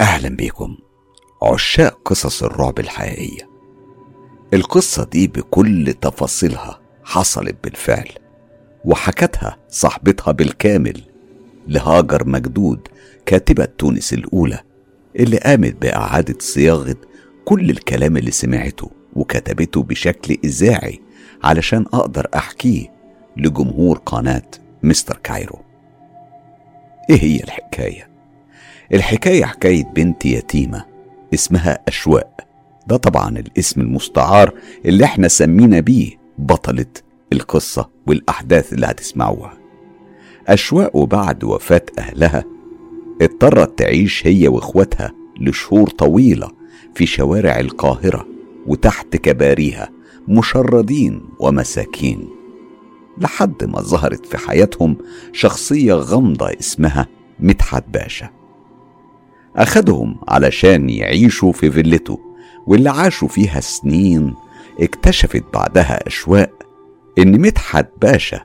أهلا بيكم عشاق قصص الرعب الحقيقية. القصة دي بكل تفاصيلها حصلت بالفعل وحكتها صاحبتها بالكامل لهاجر مجدود كاتبة تونس الأولى اللي قامت بإعادة صياغة كل الكلام اللي سمعته وكتبته بشكل إذاعي علشان أقدر أحكيه لجمهور قناة مستر كايرو. إيه هي الحكاية؟ الحكاية حكاية بنت يتيمة اسمها أشواق ده طبعا الاسم المستعار اللي إحنا سمينا بيه بطلة القصة والأحداث اللي هتسمعوها. أشواق وبعد وفاة أهلها اضطرت تعيش هي وإخواتها لشهور طويلة في شوارع القاهرة وتحت كباريها مشردين ومساكين. لحد ما ظهرت في حياتهم شخصية غامضة اسمها مدحت باشا. أخدهم علشان يعيشوا في فيلته واللي عاشوا فيها سنين اكتشفت بعدها أشواق إن مدحت باشا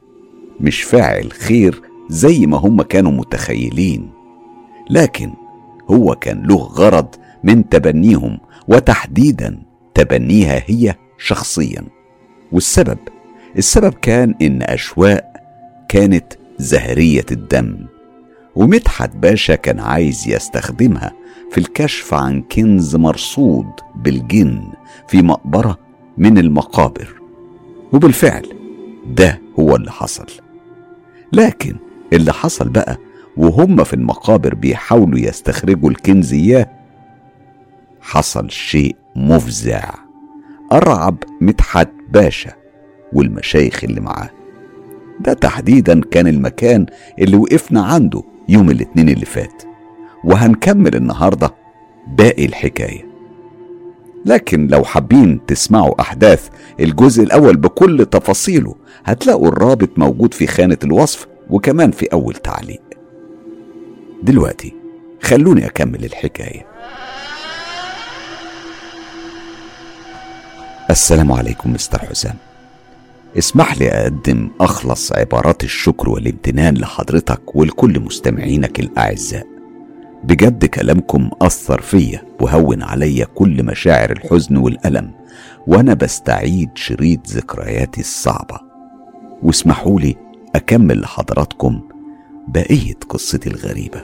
مش فاعل خير زي ما هم كانوا متخيلين. لكن هو كان له غرض من تبنيهم وتحديدا تبنيها هي شخصيا. والسبب السبب كان إن أشواق كانت زهرية الدم. ومدحت باشا كان عايز يستخدمها في الكشف عن كنز مرصود بالجن في مقبرة من المقابر. وبالفعل ده هو اللي حصل. لكن اللي حصل بقى وهم في المقابر بيحاولوا يستخرجوا الكنز إياه حصل شيء مفزع. أرعب مدحت باشا والمشايخ اللي معاه. ده تحديدا كان المكان اللي وقفنا عنده يوم الاثنين اللي فات وهنكمل النهارده باقي الحكاية. لكن لو حابين تسمعوا أحداث الجزء الأول بكل تفاصيله هتلاقوا الرابط موجود في خانة الوصف وكمان في أول تعليق. دلوقتي خلوني أكمل الحكاية. السلام عليكم مستر حسام. اسمح لي أقدم أخلص عبارات الشكر والامتنان لحضرتك ولكل مستمعينك الأعزاء. بجد كلامكم أثر فيا وهون عليا كل مشاعر الحزن والألم وأنا بستعيد شريط ذكرياتي الصعبة. واسمحوا لي أكمل لحضراتكم بقية قصتي الغريبة.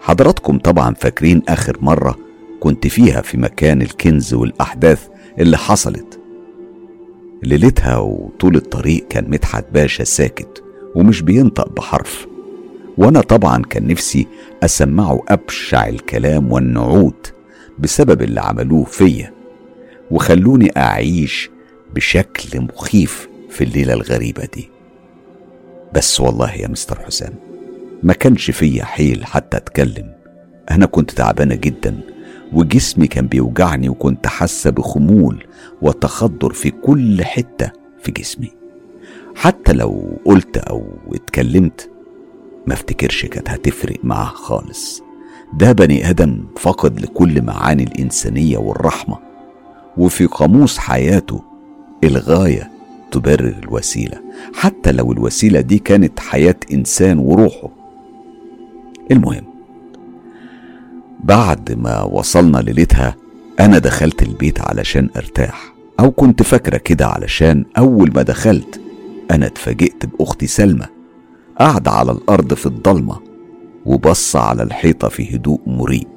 حضراتكم طبعا فاكرين آخر مرة كنت فيها في مكان الكنز والأحداث اللي حصلت. ليلتها وطول الطريق كان مدحت باشا ساكت ومش بينطق بحرف. وأنا طبعا كان نفسي أسمعه أبشع الكلام والنعوت بسبب اللي عملوه فيا وخلوني أعيش بشكل مخيف في الليلة الغريبة دي. بس والله يا مستر حسام ما كانش فيا حيل حتى أتكلم. أنا كنت تعبانة جدا وجسمي كان بيوجعني وكنت حاسة بخمول وتخدر في كل حتة في جسمي. حتى لو قلت أو اتكلمت ما افتكرش كانت هتفرق معاه خالص. ده بني آدم فقد لكل معاني الإنسانية والرحمة وفي قاموس حياته الغاية تبرر الوسيلة. حتى لو الوسيلة دي كانت حياة إنسان وروحه. المهم بعد ما وصلنا ليلتها أنا دخلت البيت علشان أرتاح. أو كنت فاكرة كده علشان أول ما دخلت أنا اتفاجئت بأختي سلمى قاعدة على الأرض في الضلمة وبص على الحيطة في هدوء مريب.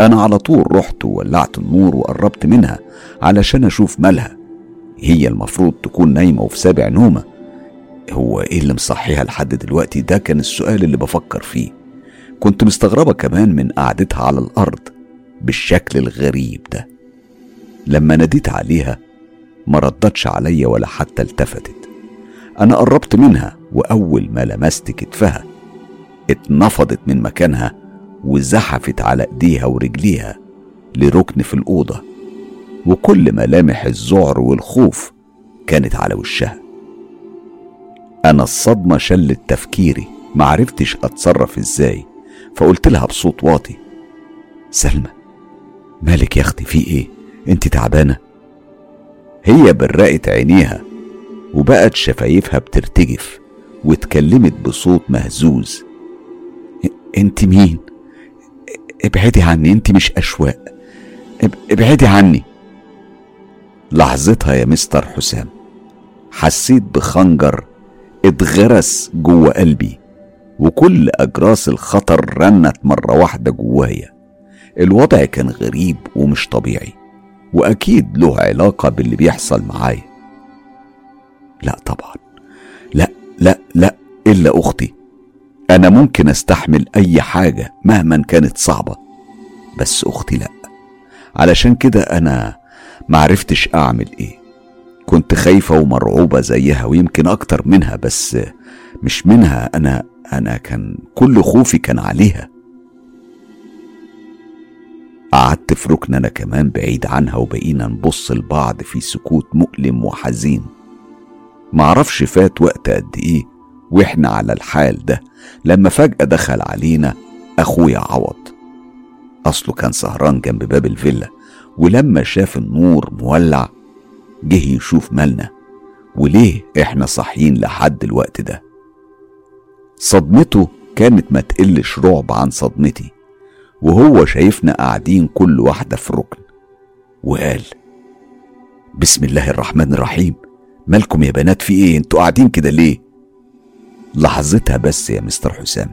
أنا على طول رحت وولعت النور وقربت منها علشان أشوف مالها. هي المفروض تكون نايمة وفي سابع نومة. هو إيه اللي مصحيها لحد دلوقتي؟ ده كان السؤال اللي بفكر فيه. كنت مستغربة كمان من قعدتها على الأرض بالشكل الغريب ده. لما ناديت عليها ما ردتش عليا ولا حتى التفتت. أنا قربت منها وأول ما لمست كتفها اتنفضت من مكانها وزحفت على إيديها ورجليها لركن في الأوضة. وكل ملامح الذعر والخوف كانت على وشها. أنا الصدمة شلت تفكيري معرفتش أتصرف إزاي فقلت لها بصوت واطي سلمى مالك يا أختي في إيه؟ انت تعبانة. هي برقت عينيها وبقت شفايفها بترتجف واتكلمت بصوت مهزوز. انت مين؟ ابعدي عني انت مش أشواق. ابعدي عني. لحظتها يا مستر حسام حسيت بخنجر اتغرس جوه قلبي وكل أجراس الخطر رنت مرة واحدة جوايا. الوضع كان غريب ومش طبيعي. وأكيد له علاقة باللي بيحصل معايا لا طبعا. لا لا لا إلا أختي. أنا ممكن أستحمل أي حاجة مهما كانت صعبة بس أختي لأ. علشان كده أنا معرفتش أعمل إيه. كنت خايفة ومرعوبة زيها ويمكن أكتر منها بس مش منها. أنا أنا كان كل خوفي كان عليها. قعدت في ركن أنا كمان بعيد عنها وبقينا نبص لبعض في سكوت مؤلم وحزين. معرفش فات وقت قد إيه وإحنا على الحال ده لما فجأة دخل علينا أخويا عوض. أصله كان سهران جنب باب الفيلا ولما شاف النور مولع جه يشوف مالنا. وليه إحنا صاحيين لحد الوقت ده؟ صدمته كانت ما تقلش رعب عن صدمتي. وهو شايفنا قاعدين كل واحدة في ركن وقال بسم الله الرحمن الرحيم. مالكم يا بنات في إيه؟ أنتوا قاعدين كده ليه؟ لحظتها بس يا مستر حسام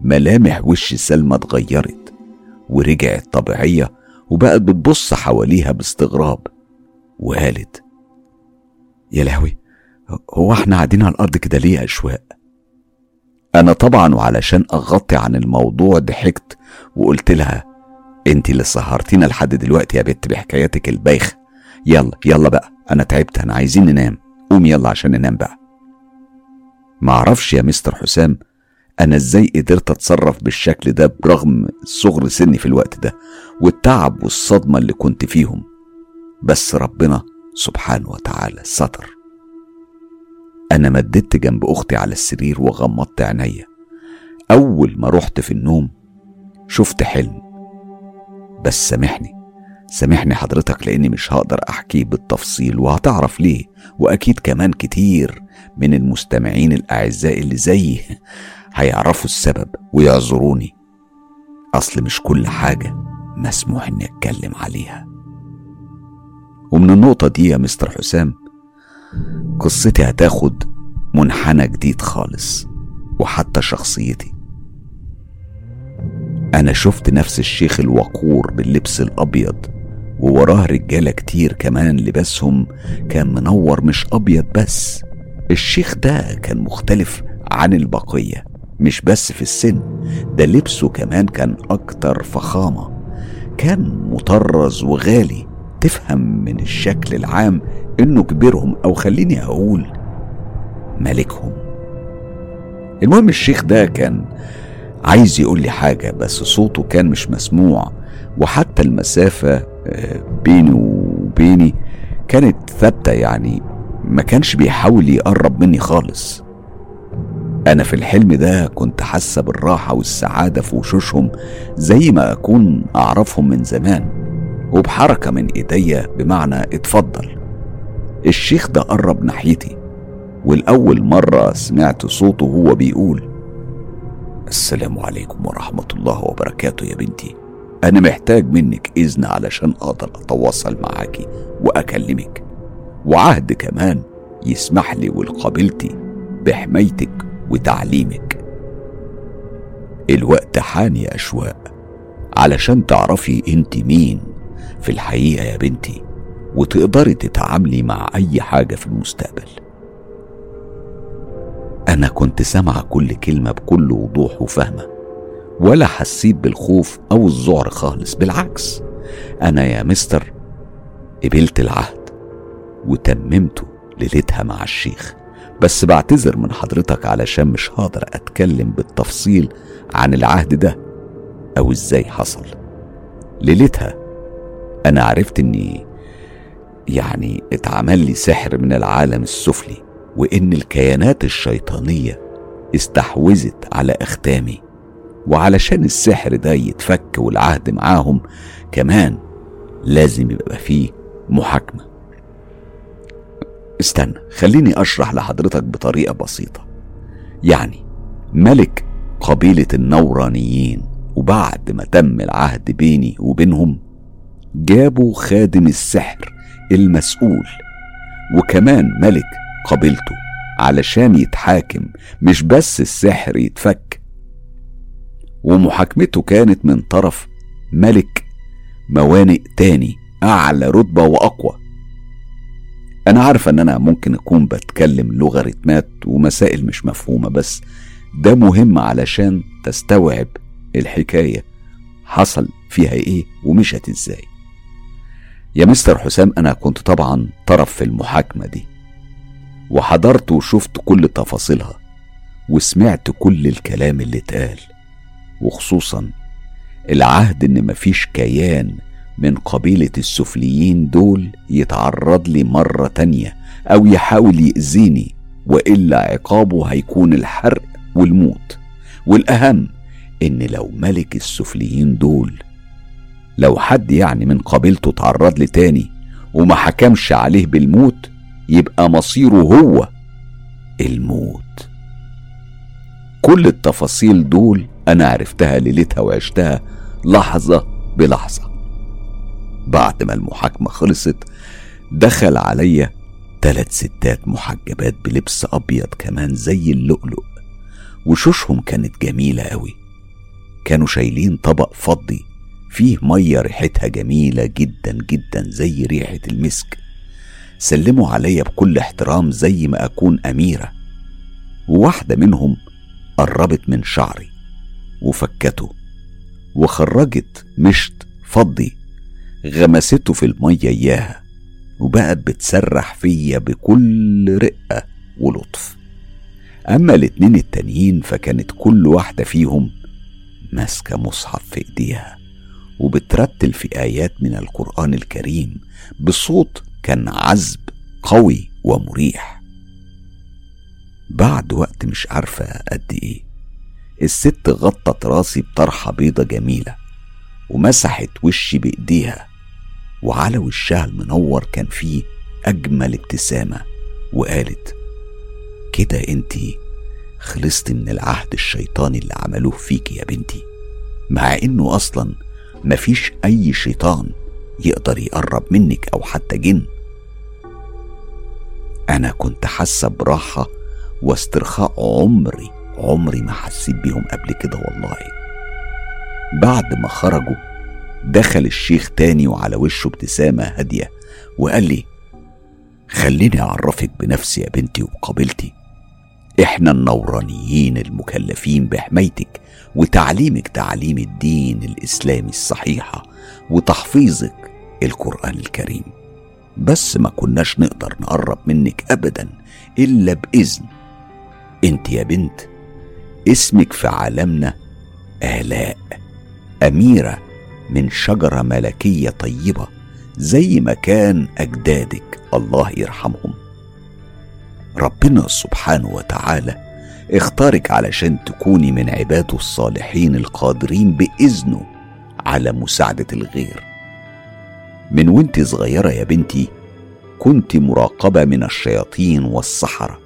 ملامح وش سلمى اتغيرت ورجعت طبيعية وبقت بتبص حواليها باستغراب. وقالت يا لهوي هو إحنا قاعدين على الأرض كده ليه يا أشواق؟ أنا طبعا وعلشان أغطي عن الموضوع ضحكت وقلت لها انت اللي سهرتينا لحد دلوقتي يا بت بحكاياتك البايخة. يلا يلا بقى أنا تعبت أنا عايزين ننام. قوم يلا عشان ننام بقى. معرفش يا مستر حسام أنا إزاي قدرت أتصرف بالشكل ده برغم صغر سني في الوقت ده والتعب والصدمة اللي كنت فيهم. بس ربنا سبحانه وتعالى ستر. أنا مددت جنب أختي على السرير وغمضت عينيا. أول ما رحت في النوم شفت حلم. بس سامحني سامحني حضرتك لأني مش هقدر أحكيه بالتفصيل وهتعرف ليه. وأكيد كمان كتير من المستمعين الأعزاء اللي زيي هيعرفوا السبب ويعذروني. أصل مش كل حاجة مسموح إني أتكلم عليها. ومن النقطة دي يا مستر حسام قصتي هتاخد منحنى جديد خالص وحتى شخصيتي. أنا شفت نفس الشيخ الوقور باللبس الأبيض ووراه رجالة كتير كمان لباسهم كان منور مش أبيض بس. الشيخ ده كان مختلف عن البقية مش بس في السن ده لبسه كمان كان أكتر فخامة. كان مطرز وغالي تفهم من الشكل العام انه كبيرهم أو خليني أقول ملكهم. المهم الشيخ ده كان عايز يقول لي حاجة بس صوته كان مش مسموع وحتى المسافة آه، بينه وبيني كانت ثابتة يعني ما كانش بيحاول يقرب مني خالص. أنا في الحلم ده كنت حاسة بالراحة والسعادة في وشوشهم زي ما أكون أعرفهم من زمان. وبحركة من إيديا بمعنى اتفضل. الشيخ ده قرب ناحيتي والأول مرة سمعت صوته وهو بيقول السلام عليكم ورحمة الله وبركاته يا بنتي. أنا محتاج منك إذن علشان أقدر أتواصل معاكي وأكلمك. وعهد كمان يسمح لي ولقبيلتي بحمايتك وتعليمك. الوقت حان يا أشواق علشان تعرفي انت مين. في الحقيقة يا بنتي وتقدري تتعاملي مع أي حاجة في المستقبل. أنا كنت سامعة كل كلمة بكل وضوح وفهمة ولا حسيت بالخوف أو الذعر خالص بالعكس. أنا يا مستر قبلت العهد وتممته ليلتها مع الشيخ بس بعتذر من حضرتك علشان مش هقدر أتكلم بالتفصيل عن العهد ده أو إزاي حصل. ليلتها أنا عرفت إني يعني اتعمل لي سحر من العالم السفلي وإن الكيانات الشيطانية استحوذت على أختامي. وعلشان السحر ده يتفك والعهد معاهم كمان لازم يبقى فيه محاكمة. استنى خليني أشرح لحضرتك بطريقة بسيطة. يعني ملك قبيلة النورانيين وبعد ما تم العهد بيني وبينهم جابوا خادم السحر المسؤول وكمان ملك قبيلته علشان يتحاكم مش بس السحر يتفك. ومحاكمته كانت من طرف ملك موانئ تاني أعلى رتبة وأقوى. أنا عارفة إن أنا ممكن أكون بتكلم لغة رتمات ومسائل مش مفهومة بس ده مهم علشان تستوعب الحكاية حصل فيها إيه ومشت إزاي. يا مستر حسام أنا كنت طبعا طرف في المحاكمة دي وحضرت وشفت كل تفاصيلها وسمعت كل الكلام اللي اتقال وخصوصا العهد إن مفيش كيان من قبيلة السفليين دول يتعرض لي مرة تانية أو يحاول يأذيني وإلا عقابه هيكون الحرق والموت. والأهم إن لو ملك السفليين دول لو حد يعني من قبيلته تعرض تاني وما حكمش عليه بالموت يبقى مصيره هو الموت. كل التفاصيل دول أنا عرفتها ليلتها وعشتها لحظة بلحظة. بعد ما المحاكمة خلصت دخل عليا تلات ستات محجبات بلبس أبيض كمان زي اللؤلؤ وشوشهم كانت جميلة أوي. كانوا شايلين طبق فضي فيه مية ريحتها جميلة جدا جدا زي ريحة المسك. سلموا عليا بكل احترام زي ما أكون أميرة. وواحدة منهم قربت من شعري وفكته وخرجت مشط فضي غمسته في المية إياها وبقت بتسرح فيا بكل رقة ولطف. أما الاتنين التانيين فكانت كل واحدة فيهم ماسكة مصحف في إيديها. وبترتل في آيات من القرآن الكريم بصوت كان عذب قوي ومريح. بعد وقت مش عارفة قد إيه الست غطت راسي بطرحة بيضة جميلة ومسحت وشي بإيديها وعلى وشها المنور كان فيه أجمل ابتسامة وقالت كده انتي خلصت من العهد الشيطاني اللي عملوه فيك يا بنتي مع إنه أصلا مفيش أي شيطان يقدر يقرب منك أو حتى جن. أنا كنت حاسة براحة واسترخاء عمري عمري ما حسيت بيهم قبل كده والله. بعد ما خرجوا دخل الشيخ تاني وعلى وشه ابتسامة هادية وقال لي خليني أعرفك بنفسي يا بنتي وقابلتي إحنا النورانيين المكلفين بحمايتك وتعليمك تعليم الدين الإسلامي الصحيحة وتحفيظك القرآن الكريم. بس ما كناش نقدر نقرب منك أبدا إلا بإذن. أنت يا بنت اسمك في عالمنا آلاء أميرة من شجرة ملكية طيبة زي ما كان أجدادك الله يرحمهم. ربنا سبحانه وتعالى اختارك علشان تكوني من عباده الصالحين القادرين بإذنه على مساعدة الغير. من وانت صغيرة يا بنتي كنت مراقبة من الشياطين والسحرة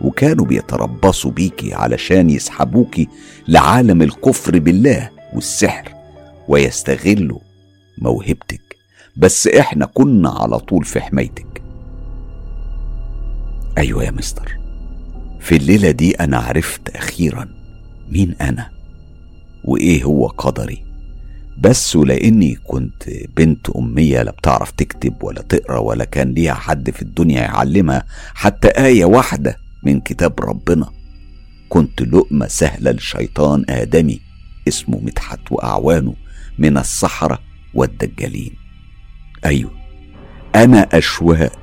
وكانوا بيتربصوا بيكي علشان يسحبوكي لعالم الكفر بالله والسحر ويستغلوا موهبتك. بس إحنا كنا على طول في حمايتك. أيوه يا مستر. في الليلة دي أنا عرفت أخيرا مين أنا وإيه هو قدري. بس ولأني كنت بنت أمية لا بتعرف تكتب ولا تقرأ ولا كان ليها حد في الدنيا يعلمها حتى آية واحدة من كتاب ربنا. كنت لقمة سهلة لشيطان آدمي اسمه مدحت وأعوانه من السحره والدجالين. أيوه أنا أشواق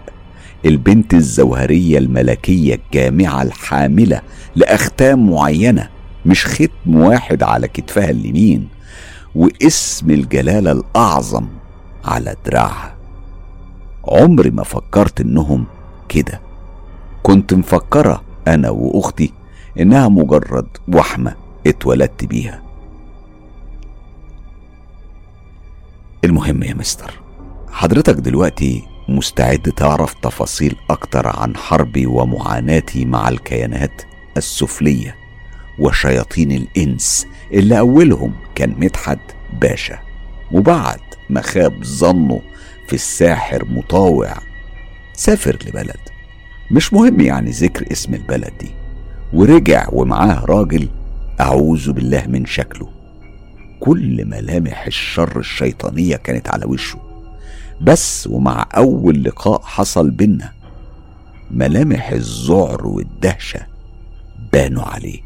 البنت الزوهرية الملكية الجامعة الحاملة لأختام معينة مش ختم واحد على كتفها اليمين واسم الجلالة الأعظم على دراعها. عمري ما فكرت إنهم كده. كنت مفكرة أنا وأختي إنها مجرد وحمة اتولدت بيها. المهم يا مستر حضرتك دلوقتي مستعد تعرف تفاصيل أكتر عن حربي ومعاناتي مع الكيانات السفلية وشياطين الإنس اللي أولهم كان مدحت باشا. وبعد ما خاب ظنه في الساحر مطاوع سافر لبلد. مش مهم يعني ذكر اسم البلد دي. ورجع ومعاه راجل أعوذ بالله من شكله. كل ملامح الشر الشيطانية كانت على وشه. بس ومع أول لقاء حصل بينا ملامح الذعر والدهشة بانوا عليه.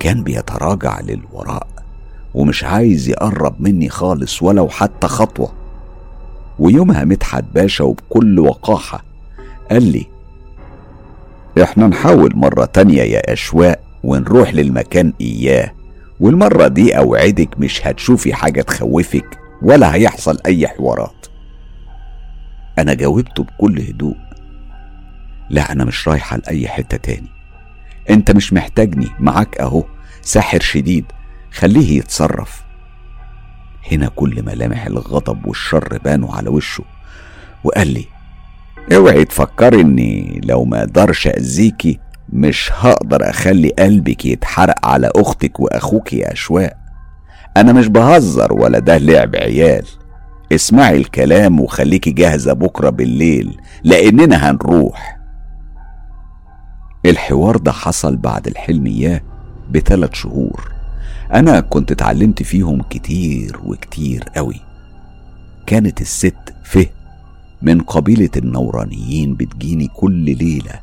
كان بيتراجع للوراء ومش عايز يقرب مني خالص ولو حتى خطوة. ويومها مدحت باشا وبكل وقاحة قال لي إحنا نحاول مرة تانية يا أشواق ونروح للمكان إياه والمرة دي أوعدك مش هتشوفي حاجة تخوفك. ولا هيحصل أي حوارات. أنا جاوبته بكل هدوء. لا أنا مش رايحة لأي حتة تاني. أنت مش محتاجني معاك أهو. ساحر شديد خليه يتصرف. هنا كل ملامح الغضب والشر بانوا على وشه وقال لي أوعي تفكري اني لو ما أقدرش اذيكي مش هقدر أخلي قلبك يتحرق على أختك وأخوك يا أشواق. أنا مش بهزر ولا ده لعب عيال. اسمعي الكلام وخليكي جاهزة بكرة بالليل لأننا هنروح. الحوار ده حصل بعد الحلم اياه بثلاث شهور. أنا كنت اتعلمت فيهم كتير وكتير قوي. كانت الست فه من قبيلة النورانيين بتجيني كل ليلة.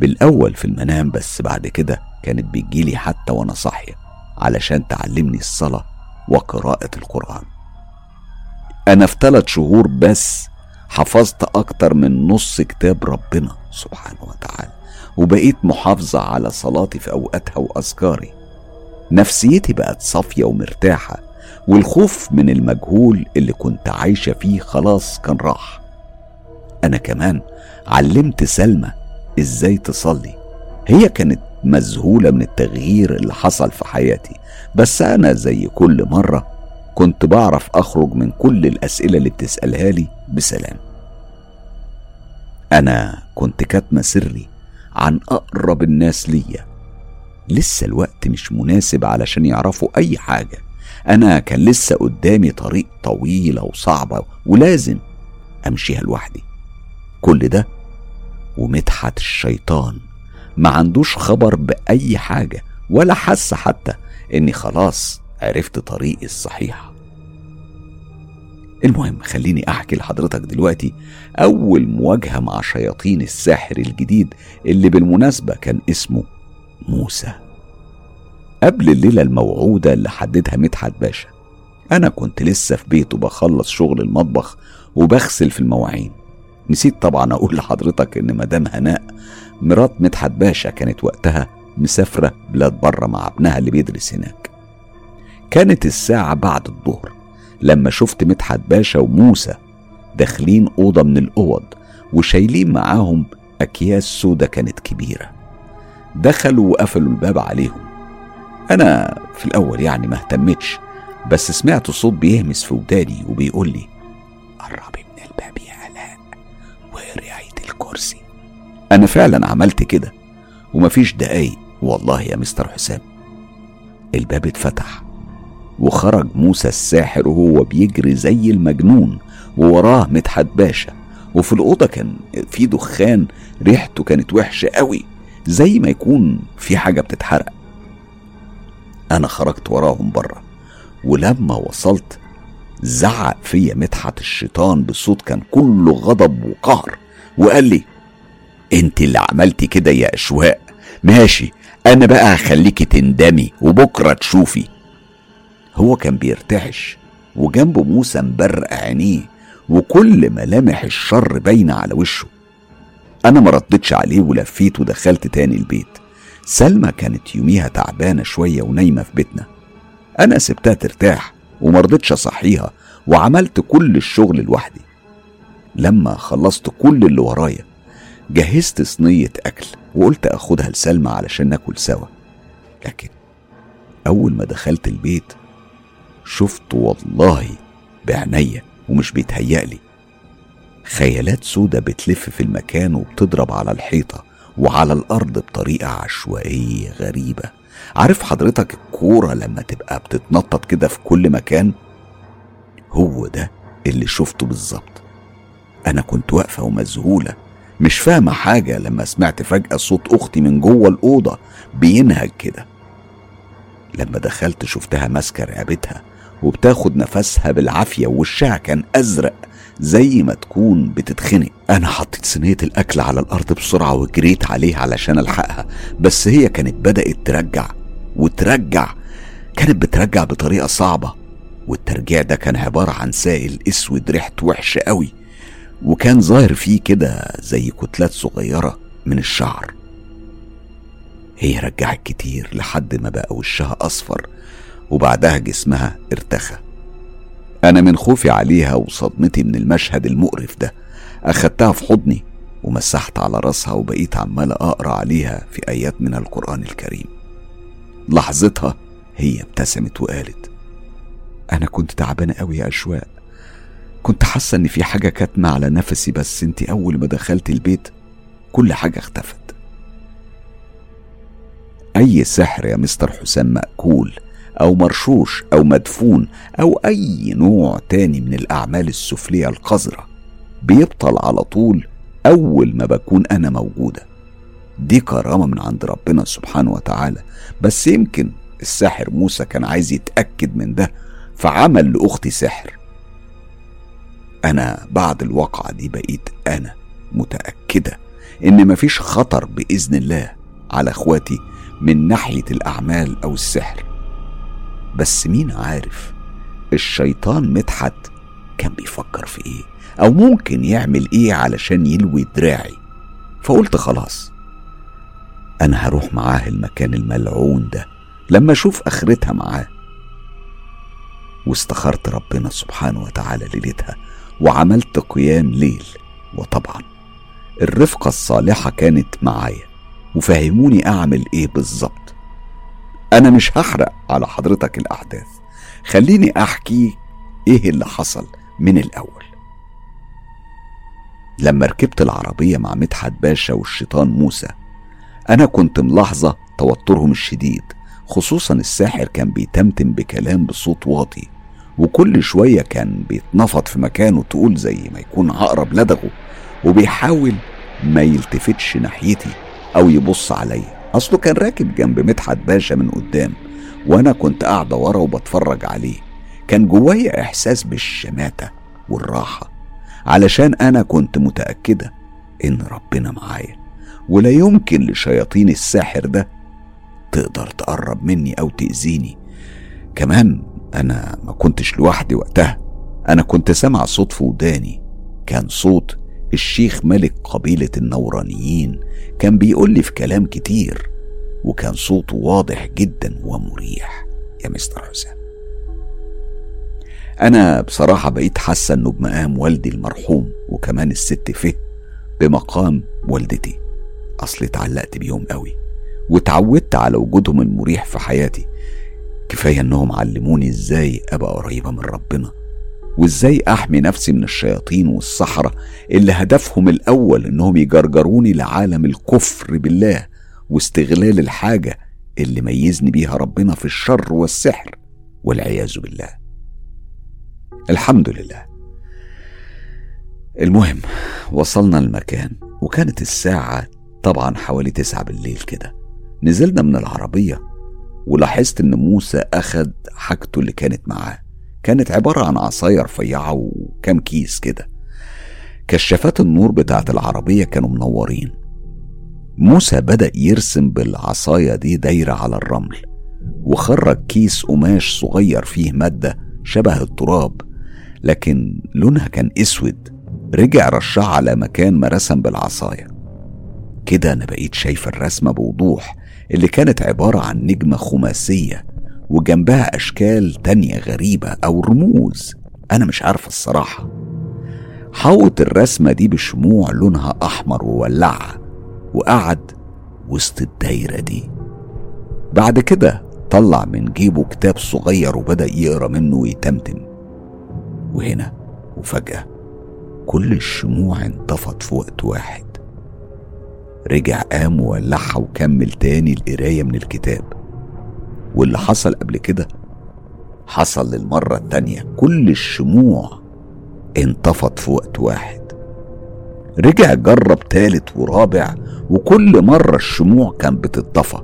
بالأول في المنام بس بعد كده كانت بتجيلي حتى وأنا صاحية. علشان تعلمني الصلاة وقراءة القرآن. أنا في ثلاث شهور بس حفظت أكتر من نص كتاب ربنا سبحانه وتعالى وبقيت محافظة على صلاتي في أوقاتها وأذكاري. نفسيتي بقت صافية ومرتاحة والخوف من المجهول اللي كنت عايشة فيه خلاص كان راح. أنا كمان علمت سلمى إزاي تصلي. هي كانت مذهولة من التغيير اللي حصل في حياتي. بس أنا زي كل مرة كنت بعرف أخرج من كل الأسئلة اللي بتسألها لي بسلام. أنا كنت كاتمة سري عن أقرب الناس ليا. لسه الوقت مش مناسب علشان يعرفوا أي حاجة. أنا كان لسه قدامي طريق طويلة وصعبة ولازم أمشيها لوحدي. كل ده ومدحت الشيطان. ما عندوش خبر بأي حاجة ولا حس حتى إني خلاص عرفت طريقي الصحيح. المهم خليني أحكي لحضرتك دلوقتي أول مواجهة مع شياطين الساحر الجديد اللي بالمناسبة كان اسمه موسى. قبل الليلة الموعودة اللي حددها مدحت باشا أنا كنت لسه في بيته بخلص شغل المطبخ وبغسل في المواعين. نسيت طبعا أقول لحضرتك إن مدام هناء مرات مدحت باشا كانت وقتها مسافرة بلاد بره مع ابنها اللي بيدرس هناك. كانت الساعة بعد الظهر لما شفت مدحت باشا وموسى داخلين أوضة من الأوض وشايلين معاهم أكياس سودة كانت كبيرة. دخلوا وقفلوا الباب عليهم. أنا في الأول يعني ما اهتمتش بس سمعت صوت بيهمس في وداني وبيقول لي قربي. الكرسي أنا فعلا عملت كده ومفيش دقايق. والله يا مستر حسام الباب اتفتح وخرج موسى الساحر وهو بيجري زي المجنون ووراه مدحت باشا وفي الأوضة كان في دخان ريحته كانت وحشة قوي زي ما يكون في حاجة بتتحرق. أنا خرجت وراهم بره ولما وصلت زعق فيا مدحت الشيطان بصوت كان كله غضب وقهر. وقال لي أنت اللي عملتي كده يا أشواق. ماشي أنا بقى هخليكي تندمي وبكرة تشوفي. هو كان بيرتعش وجنبه موسى مبرق عينيه وكل ملامح الشر باينة على وشه. أنا ما ردتش عليه ولفيت ودخلت تاني البيت. سلمى كانت يوميها تعبانة شوية ونايمة في بيتنا. أنا سبتها ترتاح ومرضتش أصحيها وعملت كل الشغل لوحدي. لما خلصت كل اللي ورايا جهزت صينية أكل وقلت أخدها لسلمى علشان ناكل سوا. لكن أول ما دخلت البيت شفت والله بعينيا ومش بيتهيألي. خيالات سودة بتلف في المكان وبتضرب على الحيطة وعلى الأرض بطريقة عشوائية غريبة. عارف حضرتك الكورة لما تبقى بتتنطط كده في كل مكان؟ هو ده اللي شفته بالظبط. أنا كنت واقفة ومذهولة. مش فاهمة حاجة لما سمعت فجأة صوت أختي من جوه الأوضة بينهج كده. لما دخلت شفتها ماسكة رقبتها وبتاخد نفسها بالعافية ووشها كان أزرق زي ما تكون بتتخنق. أنا حطيت صينية الأكل على الأرض بسرعة وجريت عليها علشان ألحقها بس هي كانت بدأت ترجع وترجع. كانت بترجع بطريقة صعبة والترجيع ده كان عبارة عن سائل أسود ريحته وحشة قوي. وكان ظاهر فيه كده زي كتلات صغيرة من الشعر. هي رجعت كتير لحد ما بقى وشها أصفر وبعدها جسمها ارتخى. أنا من خوفي عليها وصدمتي من المشهد المقرف ده. أخدتها في حضني ومسحت على راسها وبقيت عمال أقرأ عليها في آيات من القرآن الكريم. لحظتها هي ابتسمت وقالت أنا كنت تعبانة أوي يا أشواق. كنت حاسة إن في حاجة كاتمة على نفسي بس أنت أول ما دخلت البيت كل حاجة اختفت. أي سحر يا مستر حسام مأكول أو مرشوش أو مدفون أو أي نوع تاني من الأعمال السفلية القذرة بيبطل على طول أول ما بكون أنا موجودة. دي كرامة من عند ربنا سبحانه وتعالى. بس يمكن الساحر موسى كان عايز يتأكد من ده فعمل لأختي سحر. أنا بعد الواقعة دي بقيت أنا متأكدة إن مفيش خطر بإذن الله على إخواتي من ناحية الأعمال أو السحر. بس مين عارف الشيطان مدحت كان بيفكر في إيه أو ممكن يعمل إيه علشان يلوي دراعي. فقلت خلاص أنا هروح معاه المكان الملعون ده لما أشوف آخرتها معاه. واستخرت ربنا سبحانه وتعالى ليلتها وعملت قيام ليل. وطبعا الرفقة الصالحة كانت معايا وفهموني أعمل إيه بالظبط. أنا مش هحرق على حضرتك الأحداث. خليني أحكي إيه اللي حصل من الأول. لما ركبت العربية مع مدحت باشا والشيطان موسى أنا كنت ملاحظة توترهم الشديد خصوصا الساحر كان بيتمتم بكلام بصوت واطي. وكل شوية كان بيتنفض في مكانه تقول زي ما يكون عقرب لدغه وبيحاول ما يلتفتش ناحيتي أو يبص عليا. أصله كان راكب جنب مدحت باشا من قدام وأنا كنت قاعدة ورا وبتفرج عليه. كان جوايا إحساس بالشماتة والراحة علشان أنا كنت متأكدة إن ربنا معايا. ولا يمكن لشياطين الساحر ده تقدر تقرب مني أو تأذيني. كمان أنا ما كنتش لوحدي وقتها. أنا كنت سامع صوت في وداني. كان صوت الشيخ ملك قبيلة النورانيين. كان بيقول لي في كلام كتير. وكان صوته واضح جدا ومريح. يا مستر حسام. أنا بصراحة بقيت حاسة إنه بمقام والدي المرحوم وكمان الست فه بمقام والدتي. أصل اتعلقت بيهم قوي. واتعودت على وجودهم المريح في حياتي. كفاية إنهم علموني إزاي أبقى قريبة من ربنا وإزاي أحمي نفسي من الشياطين والسحرة اللي هدفهم الأول إنهم يجرجروني لعالم الكفر بالله واستغلال الحاجة اللي ميزني بيها ربنا في الشر والسحر والعياذ بالله. الحمد لله. المهم وصلنا المكان وكانت الساعة طبعا حوالي تسعة بالليل كده. نزلنا من العربية ولاحظت إن موسى اخد حاجته اللي كانت معاه. كانت عبارة عن عصاية رفيعة وكام كيس كده. كشافات النور بتاعت العربية كانوا منورين. موسى بدأ يرسم بالعصاية دي دايرة على الرمل وخرج كيس قماش صغير فيه مادة شبه التراب لكن لونها كان أسود. رجع رشها على مكان ما رسم بالعصاية. كده أنا بقيت شايف الرسمة بوضوح اللي كانت عبارة عن نجمة خماسية وجنبها أشكال تانية غريبة أو رموز. أنا مش عارف الصراحة. حوط الرسمة دي بشموع لونها أحمر وولعها وقعد وسط الدايرة دي. بعد كده طلع من جيبه كتاب صغير وبدأ يقرأ منه ويتمتم. وهنا وفجأة كل الشموع انطفت في وقت واحد. رجع قام وولعها وكمل تاني القراية من الكتاب. واللي حصل قبل كده حصل للمرة التانية. كل الشموع انطفت في وقت واحد. رجع جرب تالت ورابع وكل مرة الشموع كان بتطفى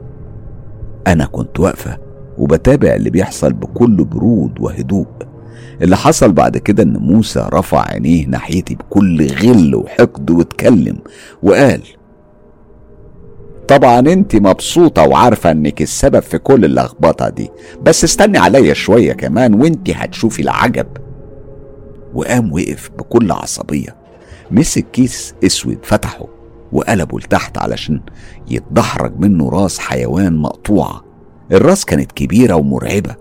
أنا كنت واقفة وبتابع اللي بيحصل بكل برود وهدوء. اللي حصل بعد كده إن موسى رفع عينيه ناحيتي بكل غل وحقد واتكلم وقال طبعا أنت مبسوطة وعارفة إنك السبب في كل اللخبطة دي. بس استني عليا شوية كمان وأنت هتشوفي العجب. وقام وقف بكل عصبية. مسك كيس أسود فتحه وقلبه لتحت علشان يتدحرج منه راس حيوان مقطوعة الراس كانت كبيرة ومرعبة.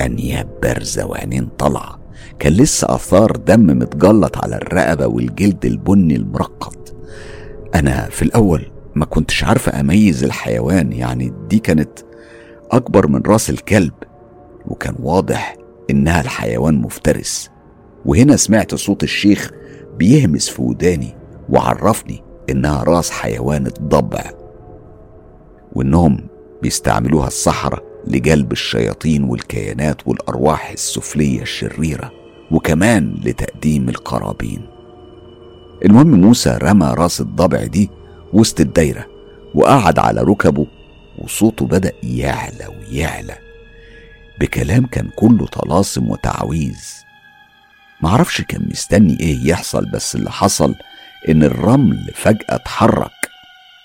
أنياب بارزة وعينين طالعة. كان لسه آثار دم متجلط على الرقبة والجلد البني المرقط. أنا في الأول ما كنتش عارفة أميز الحيوان يعني دي كانت أكبر من رأس الكلب وكان واضح إنها الحيوان مفترس. وهنا سمعت صوت الشيخ بيهمس في وداني وعرفني إنها رأس حيوان الضبع وإنهم بيستعملوها السحرة لجلب الشياطين والكيانات والأرواح السفلية الشريرة وكمان لتقديم القرابين. المهم موسى رمى رأس الضبع دي وسط الدايرة وقعد على ركبه وصوته بدأ يعلى ويعلى. بكلام كان كله طلاسم وتعويذ. معرفش كان مستني إيه يحصل بس اللي حصل إن الرمل فجأة اتحرك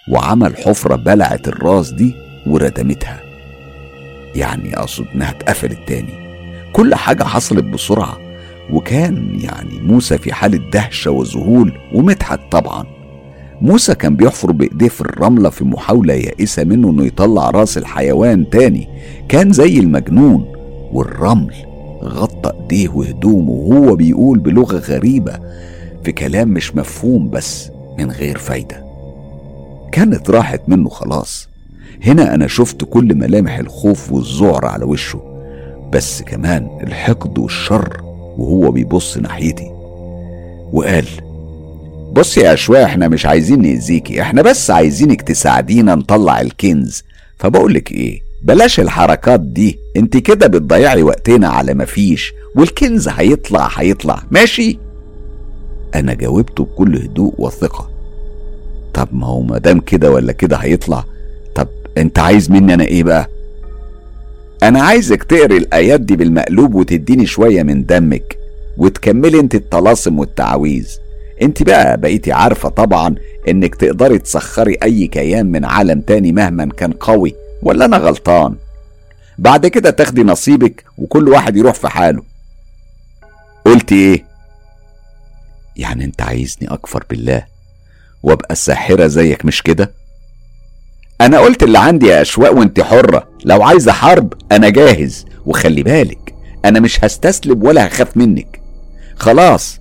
وعمل حفرة بلعت الراس دي وردمتها. يعني أقصد إنها اتقفلت تاني. كل حاجة حصلت بسرعة وكان يعني موسى في حالة دهشة وذهول ومدحت طبعا. موسى كان بيحفر بإيديه في الرملة في محاولة يائسة منه إنه يطلع رأس الحيوان تاني. كان زي المجنون والرمل غطى إيديه وهدومه وهو بيقول بلغة غريبة في كلام مش مفهوم بس من غير فايدة. كانت راحت منه خلاص. هنا أنا شفت كل ملامح الخوف والذعر على وشه بس كمان الحقد والشر وهو بيبص ناحيتي. وقال بص يا اشواء إحنا مش عايزين نأذيكي إحنا بس عايزينك تساعدينا نطلع الكنز. فبقولك إيه بلاش الحركات دي انت كده بتضيعي وقتنا على مفيش والكنز هيطلع هيطلع. ماشي؟ أنا جاوبته بكل هدوء وثقة. طب ما هو مادام كده ولا كده هيطلع. طب انت عايز مني أنا إيه بقى؟ أنا عايزك تقري الآيات دي بالمقلوب وتديني شوية من دمك وتكملي انت الطلاسم والتعاويذ انت بقى بقيتي عارفة طبعا إنك تقدري تسخري أي كيان من عالم تاني مهما كان قوي ولا أنا غلطان؟ بعد كده تاخدي نصيبك وكل واحد يروح في حاله. قلت إيه؟ يعني أنت عايزني أكفر بالله وأبقى ساحرة زيك مش كده؟ أنا قلت اللي عندي يا أشواق وأنت حرة. لو عايزة حرب أنا جاهز وخلي بالك أنا مش هستسلم ولا هخاف منك. خلاص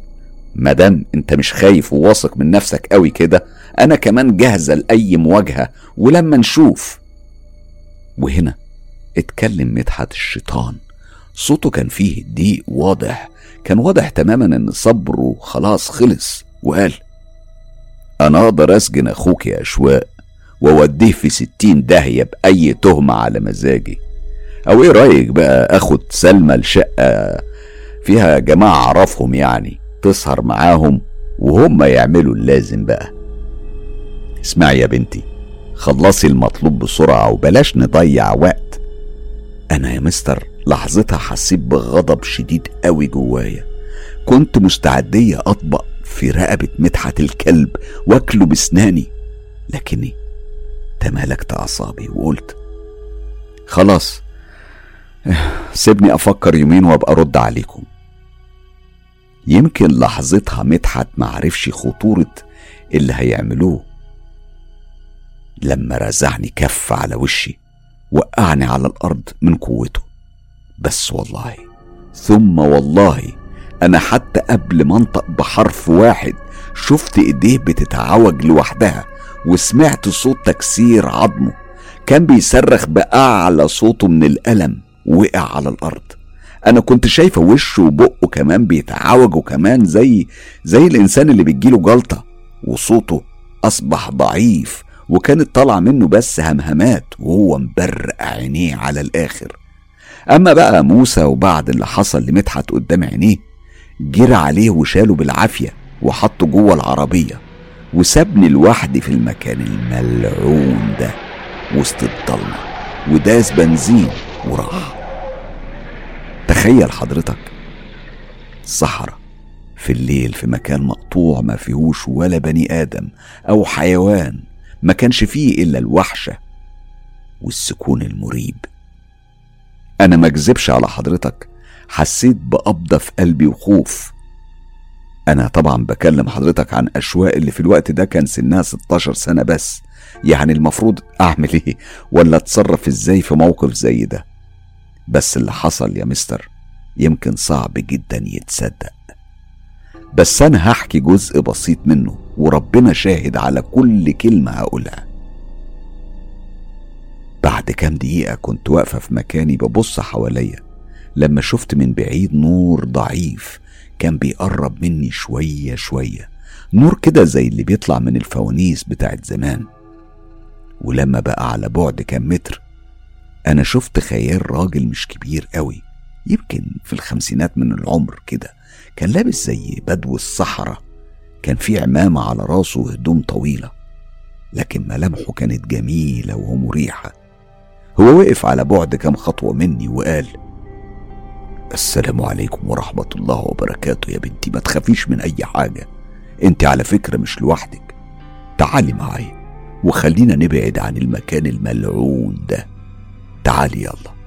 مادام انت مش خايف وواثق من نفسك قوي كده؟ أنا كمان جاهزة لأي مواجهة ولما نشوف. وهنا اتكلم مدحت الشيطان. صوته كان فيه ضيق واضح. كان واضح تماما إن صبره خلاص خلص وقال أنا أقدر أسجن أخوك يا أشواق وأوديه في ستين داهية بأي تهمة على مزاجي. أو إيه رأيك بقى أخد سلمى الشقة فيها جماعة أعرفهم يعني؟ تسهر معاهم وهم يعملوا اللازم بقى. اسمعي يا بنتي خلصي المطلوب بسرعة وبلاش نضيع وقت. أنا يا مستر لحظتها حسيت بغضب شديد قوي جوايا. كنت مستعدية أطبق في رقبة مدحت الكلب وأكله بسناني لكني تمالكت أعصابي وقلت خلاص سيبني أفكر يومين وأبقى أرد عليكم. يمكن لحظتها مدحت معرفش خطورة اللي هيعملوه. لما رزعني كف على وشي وقعني على الأرض من قوته. بس والله ثم والله أنا حتى قبل ما أنطق بحرف واحد شفت إيديه بتتعوج لوحدها وسمعت صوت تكسير عظمه. كان بيصرخ بأعلى صوته من الألم وقع على الأرض. أنا كنت شايفة وشه وبقه كمان بيتعوجوا كمان زي زي الإنسان اللي بتجيله جلطة وصوته أصبح ضعيف وكانت طالعة منه بس همهمات وهو مبرق عينيه على الآخر. أما بقى موسى وبعد اللي حصل لمدحت قدام عينيه جرى عليه وشاله بالعافية وحطه جوه العربية وسابني لوحدي في المكان الملعون ده وسط الضلمة وداس بنزين وراح. تخيل حضرتك. صحراء في الليل في مكان مقطوع ما فيهوش ولا بني آدم أو حيوان ما كانش فيه إلا الوحشة والسكون المريب. أنا ما أكذبش على حضرتك حسيت بقبضة في قلبي وخوف. أنا طبعا بكلم حضرتك عن أشواق اللي في الوقت ده كان سنها 16 سنة بس يعني المفروض أعمل إيه؟ ولا أتصرف إزاي في موقف زي ده؟ بس اللي حصل يا مستر يمكن صعب جدا يتصدق. بس أنا هحكي جزء بسيط منه وربنا شاهد على كل كلمة هقولها. بعد كام دقيقة كنت واقفة في مكاني ببص حواليا لما شفت من بعيد نور ضعيف كان بيقرب مني شوية شوية نور كده زي اللي بيطلع من الفوانيس بتاعت زمان. ولما بقى على بعد كام متر أنا شفت خيال راجل مش كبير قوي يمكن في الخمسينات من العمر كده كان لابس زي بدو الصحراء كان في عمامة على راسه وهدوم طويلة لكن ملامحه كانت جميلة ومريحة. هو وقف على بعد كام خطوة مني وقال السلام عليكم ورحمة الله وبركاته يا بنتي ما تخافيش من أي حاجة أنت على فكرة مش لوحدك. تعالي معايا وخلينا نبعد عن المكان الملعون ده. تعالي يلا.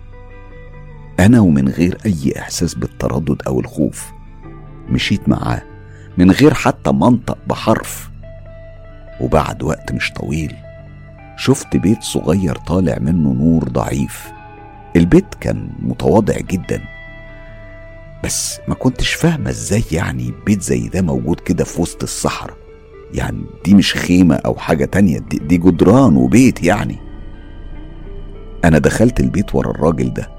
أنا ومن غير أي إحساس بالتردد أو الخوف مشيت معاه من غير حتى منطق بحرف. وبعد وقت مش طويل شفت بيت صغير طالع منه نور ضعيف. البيت كان متواضع جدا بس ما كنتش فاهمة إزاي يعني بيت زي ده موجود كده في وسط الصحراء. يعني دي مش خيمة أو حاجة تانية دي, دي جدران وبيت يعني. أنا دخلت البيت ورا الراجل ده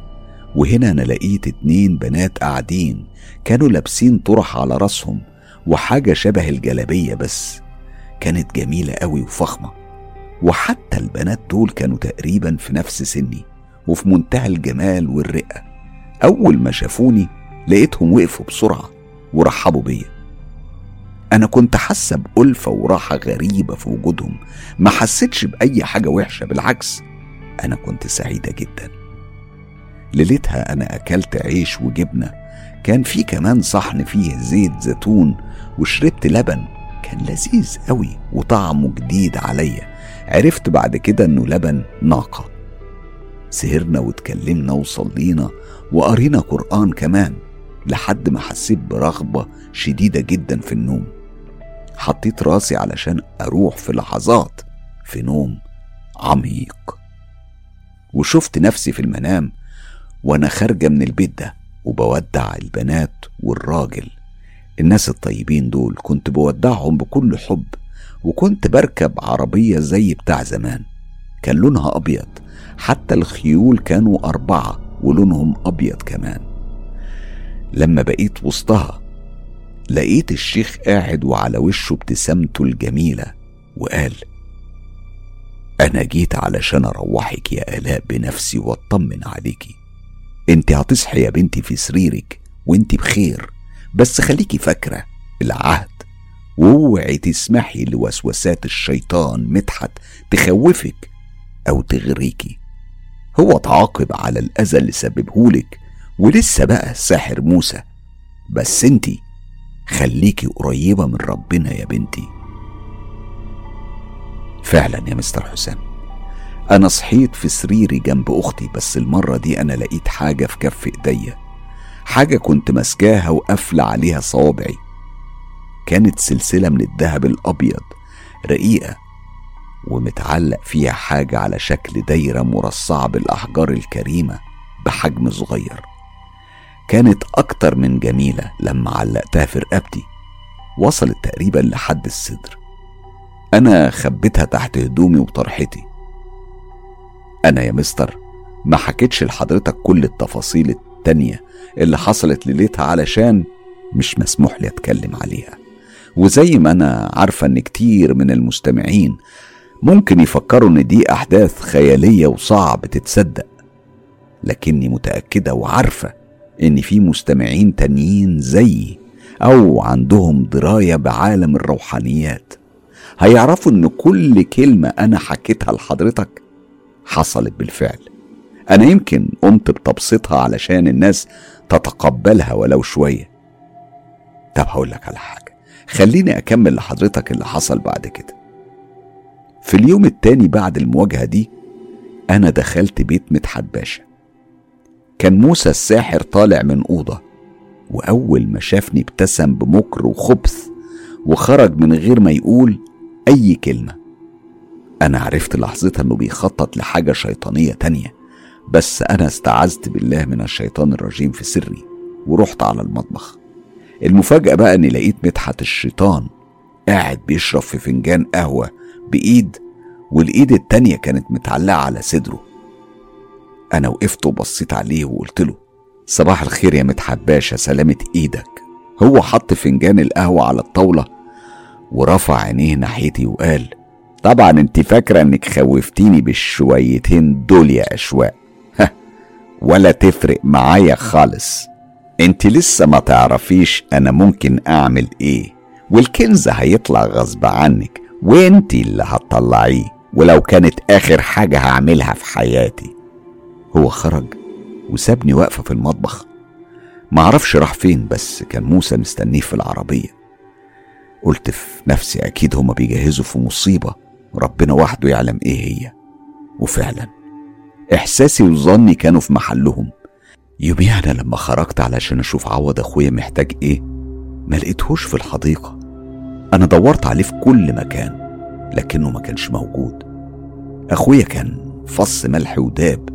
وهنا أنا لقيت اتنين بنات قاعدين كانوا لابسين طرح على راسهم وحاجة شبه الجلابية بس كانت جميلة قوي وفخمة. وحتى البنات دول كانوا تقريبا في نفس سني وفي منتهى الجمال والرقة. أول ما شافوني لقيتهم وقفوا بسرعة ورحبوا بيا. أنا كنت حاسة بألفة وراحة غريبة في وجودهم ما حسيتش بأي حاجة وحشة بالعكس أنا كنت سعيدة جدا. ليلتها أنا أكلت عيش وجبنة كان في كمان صحن فيه زيت زيتون وشربت لبن. كان لذيذ قوي وطعمه جديد عليا. عرفت بعد كده إنه لبن ناقة. سهرنا واتكلمنا وصلينا وقرينا قرآن كمان لحد ما حسيت برغبة شديدة جدا في النوم. حطيت راسي علشان أروح في لحظات في نوم عميق. وشفت نفسي في المنام وأنا خارجة من البيت ده وبودع البنات والراجل. الناس الطيبين دول كنت بودعهم بكل حب وكنت بركب عربية زي بتاع زمان. كان لونها أبيض حتى الخيول كانوا أربعة ولونهم أبيض كمان. لما بقيت وسطها لقيت الشيخ قاعد وعلى وشه ابتسامته الجميلة وقال أنا جيت علشان أروحك يا آلاء بنفسي وأطمن عليكي انت هتصحي يا بنتي في سريرك وانت بخير بس خليكي فاكرة العهد. واوعي تسمحي لوسوسات الشيطان مدحت تخوفك أو تغريكي هو تعاقب على الأذى اللي سببهولك ولسه بقى ساحر موسى. بس انتي خليكي قريبة من ربنا يا بنتي. فعلا يا مستر حسام. أنا صحيت في سريري جنب أختي بس المرة دي أنا لقيت حاجة في كف إيديا. حاجة كنت ماسكاها وقافلة عليها صوابعي. كانت سلسلة من الذهب الأبيض رقيقة ومتعلق فيها حاجة على شكل دايرة مرصعة بالأحجار الكريمة بحجم صغير. كانت أكتر من جميلة لما علقتها في رقبتي. وصلت تقريبا لحد الصدر. أنا خبيتها تحت هدومي وطرحتي. أنا يا مستر ما حكيتش لحضرتك كل التفاصيل التانية اللي حصلت ليلتها علشان مش مسموح لي أتكلم عليها. وزي ما أنا عارفة إن كتير من المستمعين ممكن يفكروا إن دي أحداث خيالية وصعب تتصدق لكني متأكدة وعارفة إن في مستمعين تانيين زيي أو عندهم دراية بعالم الروحانيات. هيعرفوا إن كل كلمة أنا حكيتها لحضرتك حصلت بالفعل. أنا يمكن قمت بتبسيطها علشان الناس تتقبلها ولو شوية. طب هقول لك على حاجة. خليني أكمل لحضرتك اللي حصل بعد كده. في اليوم التاني بعد المواجهة دي أنا دخلت بيت مدحت باشا كان موسى الساحر طالع من أوضة وأول ما شافني ابتسم بمكر وخبث وخرج من غير ما يقول أي كلمة. أنا عرفت لحظتها إنه بيخطط لحاجة شيطانية تانية بس أنا استعذت بالله من الشيطان الرجيم في سري ورحت على المطبخ. المفاجأة بقى إني لقيت مدحت الشيطان قاعد بيشرب في فنجان قهوة بإيد والإيد التانية كانت متعلقة على صدره. أنا وقفت وبصيت عليه وقلت له صباح الخير يا مدحت باشا سلامة إيدك. هو حط فنجان القهوة على الطاولة ورفع عينيه ناحيتي وقال طبعا أنت فاكرة إنك خوفتيني بالشويتين دول يا أشواق. ولا تفرق معايا خالص. أنت لسه ما تعرفيش أنا ممكن أعمل إيه والكنز هيطلع غصب عنك وأنت اللي هتطلعيه ولو كانت آخر حاجة هعملها في حياتي. هو خرج وسابني واقفة في المطبخ. معرفش راح فين بس كان موسى مستنيه في العربية. قلت في نفسي أكيد هما بيجهزوا في مصيبة ربنا وحده يعلم إيه هي. وفعلا إحساسي وظني كانوا في محلهم. يوميها أنا لما خرجت علشان أشوف عوض أخويا محتاج إيه ما لقيتهوش في الحديقة. أنا دورت عليه في كل مكان لكنه ما كانش موجود. أخويا كان فص ملح وداب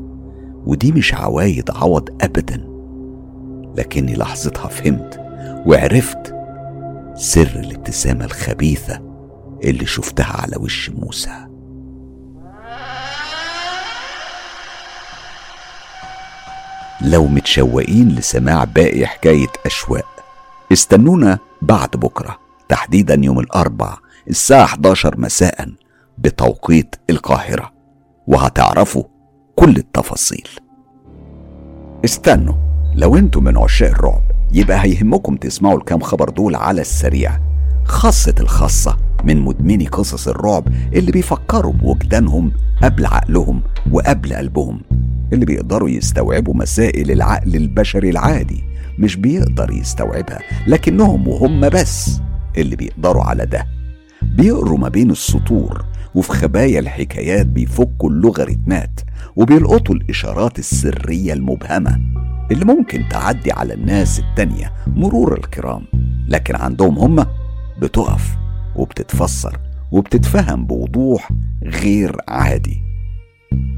ودي مش عوايد عوض أبدا. لكني لحظتها فهمت وعرفت سر الابتسامة الخبيثة اللي شفتها على وش موسى. لو متشوقين لسماع باقي حكاية أشواق استنونا بعد بكرة تحديدا يوم الأربع الساعة 11 مساء بتوقيت القاهرة. وهتعرفوا كل التفاصيل. استنوا لو أنتم من عشاق الرعب يبقى هيهمكم تسمعوا الكام خبر دول على السريع خاصة الخاصة من مدمني قصص الرعب اللي بيفكروا بوجدانهم قبل عقلهم وقبل قلبهم اللي بيقدروا يستوعبوا مسائل العقل البشري العادي مش بيقدر يستوعبها لكنهم وهم بس اللي بيقدروا على ده. بيقروا ما بين السطور وفي خبايا الحكايات بيفكوا اللوغاريتمات وبيلقطوا الإشارات السرية المبهمة اللي ممكن تعدي على الناس التانية مرور الكرام. لكن عندهم هم بتقف وبتتفسر وبتتفهم بوضوح غير عادي.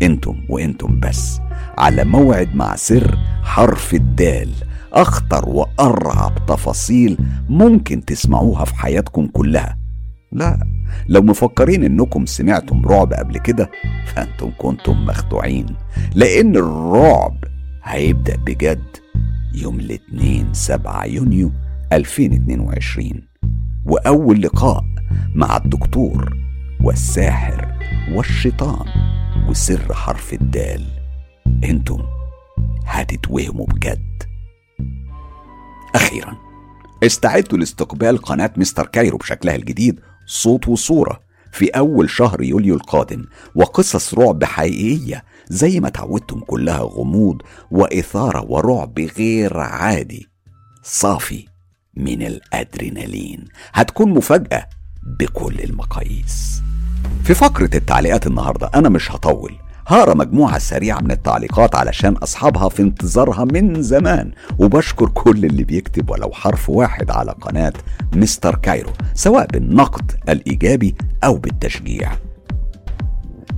أنتم وأنتم بس على موعد مع سر حرف الدال أخطر وأرعب تفاصيل ممكن تسمعوها في حياتكم كلها. لا. لو مفكرين إنكم سمعتم رعب قبل كده فأنتم كنتم مخدوعين لأن الرعب هيبدأ بجد يوم الاثنين سبعة يونيو 2022 وأول لقاء مع الدكتور والساحر والشيطان وسر حرف الدال. أنتم هتتوهموا بجد. أخيرا استعدوا لاستقبال قناة مستر كايرو بشكلها الجديد صوت وصورة في أول شهر يوليو القادم وقصص رعب حقيقية زي ما تعودتم كلها غموض وإثارة ورعب غير عادي. صافي من الأدرينالين. هتكون مفاجأة بكل المقاييس. في فقرة التعليقات النهاردة أنا مش هطول. هقرا مجموعة سريعة من التعليقات علشان أصحابها في انتظارها من زمان. وبشكر كل اللي بيكتب ولو حرف واحد على قناة مستر كايرو سواء بالنقد الإيجابي أو بالتشجيع.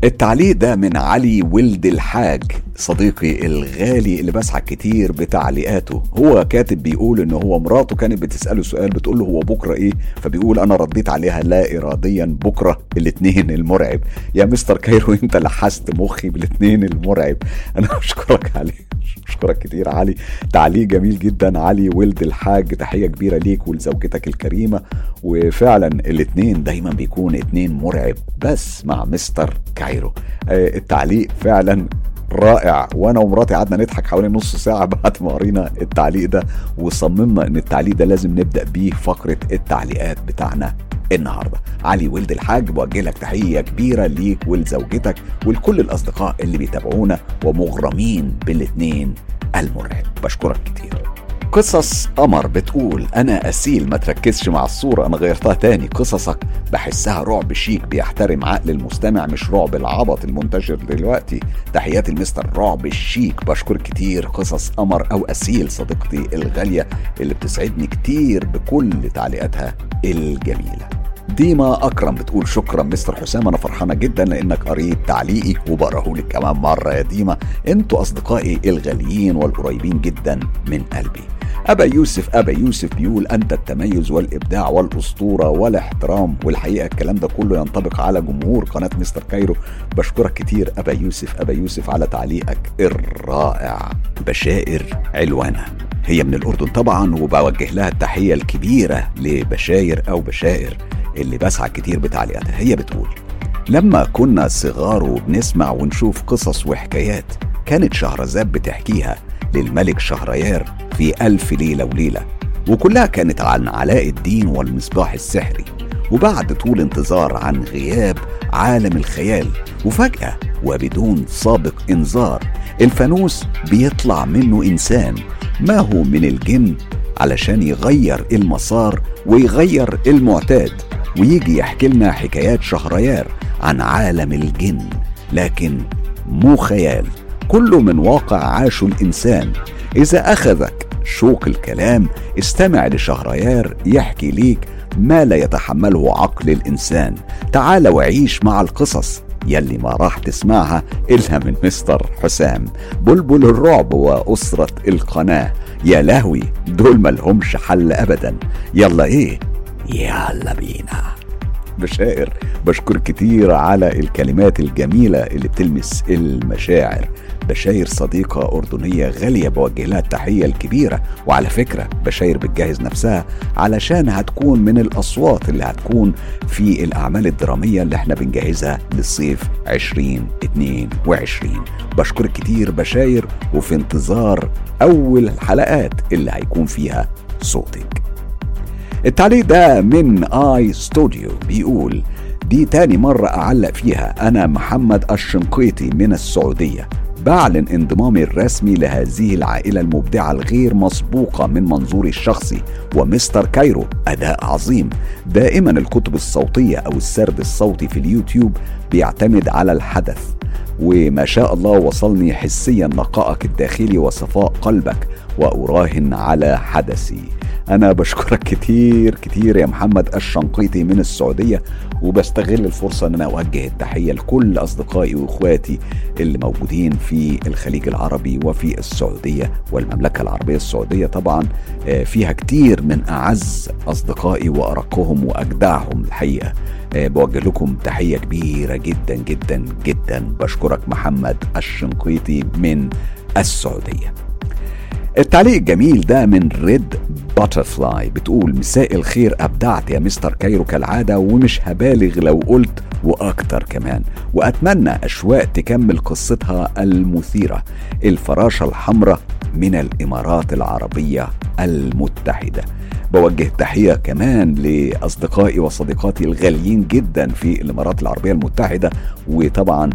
التعليق ده من علي ولد الحاج. صديقي الغالي اللي بسعد كتير بتعليقاته هو كاتب بيقول ان هو مراته كانت بتسأله سؤال بتقول له هو بكرة إيه؟ فبيقول أنا رديت عليها لا اراديا بكرة الاثنين المرعب. يا mister Cairo أنت لحست مخي بالاثنين المرعب. أنا بشكرك عليه بشكرك كتير علي. تعليق جميل جدا علي ولد الحاج تحية كبيرة ليك ولزوجتك الكريمة. وفعلا الاثنين دايما بيكون اتنين مرعب بس مع mister Cairo. آه، التعليق فعلا رائع. وأنا ومراتي قعدنا نضحك حوالي نص ساعة بعد ما قرينا التعليق ده وصممنا إن التعليق ده لازم نبدأ بيه فقرة التعليقات بتاعنا النهارده. علي ولد الحاج بوجه لك تحية كبيرة ليك ولزوجتك ولكل الأصدقاء اللي بيتابعونا ومغرمين بالاثنين المرعب. بشكرك كتير. قصص قمر بتقول أنا أسيل ما تركزش مع الصورة أنا غيرتها تاني قصصك. بحسها رعب شيك بيحترم عقل المستمع مش رعب العبط المنتشر دلوقتي. تحياتي المستر رعب الشيك بشكر كتير قصص قمر أو أسيل صديقتي الغالية اللي بتسعدني كتير بكل تعليقاتها الجميلة. ديما أكرم بتقول شكرا مستر حسام أنا فرحانة جدا لأنك قريت تعليقي وبقراه لك كمان مرة يا ديما. أنتوا أصدقائي الغاليين والقريبين جدا من قلبي. أبا يوسف أبا يوسف بيقول أنت التميز والإبداع والأسطورة والاحترام. والحقيقة الكلام ده كله ينطبق على جمهور قناة مستر كايرو. بشكرك كتير أبا يوسف أبا يوسف على تعليقك الرائع. بشائر علوانة. هي من الأردن طبعا وبوجه لها التحية الكبيرة لبشاير أو بشائر اللي بسعى كتير بتعليقاتها. هي بتقول لما كنا صغار وبنسمع ونشوف قصص وحكايات كانت شهرزاد بتحكيها للملك شهريار في ألف ليلة وليلة وكلها كانت عن علاء الدين والمصباح السحري وبعد طول انتظار عن غياب عالم الخيال وفجأة وبدون سابق إنذار الفانوس بيطلع منه إنسان ما هو من الجن علشان يغير المسار ويغير المعتاد ويجي يحكي لنا حكايات شهريار عن عالم الجن لكن مو خيال. كله من واقع عاشه الإنسان. إذا أخذك شوق الكلام استمع لشهريار يحكي ليك ما لا يتحمله عقل الإنسان. تعال وعيش مع القصص يلي ما راح تسمعها إلا من مستر حسام. بلبل الرعب وأسرة القناة. يا لهوي دول ملهمش حل أبدا. يلا إيه؟ يلا بينا. بشائر بشكر كتير على الكلمات الجميلة اللي بتلمس المشاعر. بشاير صديقة أردنية غالية بوجه لها التحية الكبيرة وعلى فكرة بشاير بتجهز نفسها علشان هتكون من الأصوات اللي هتكون في الأعمال الدرامية اللي إحنا بنجهزها للصيف 2022 بشكرك كتير بشاير وفي انتظار أول الحلقات اللي هيكون فيها صوتك. التعليق ده من آي ستوديو بيقول دي تاني مرة أعلق فيها أنا محمد الشنقيطي من السعودية. بعلن انضمامي الرسمي لهذه العائلة المبدعة الغير مسبوقة من منظوري الشخصي ومستر كايرو أداء عظيم. دائما الكتب الصوتية أو السرد الصوتي في اليوتيوب بيعتمد على الحدث. وما شاء الله وصلني حسيا نقائك الداخلي وصفاء قلبك وأراهن على حدثي. أنا بشكرك كتير كتير يا محمد الشنقيطي من السعودية وبستغل الفرصة أن أنا أوجه التحية لكل أصدقائي وإخواتي اللي موجودين في الخليج العربي وفي السعودية والمملكة العربية السعودية. طبعا آه، فيها كتير من أعز أصدقائي وأرقهم وأجدعهم الحقيقة. آه، بوجه لكم تحية كبيرة جدا جدا جدا. بشكرك محمد الشنقيطي من السعودية. التعليق الجميل ده من Red Butterfly بتقول مساء الخير أبدعت يا mister Cairo كالعادة ومش هبالغ لو قلت وأكتر كمان. وأتمنى اشواق تكمل قصتها المثيرة الفراشة الحمراء من الإمارات العربية المتحدة. بوجه تحية كمان لأصدقائي وصديقاتي الغاليين جدا في الإمارات العربية المتحدة وطبعا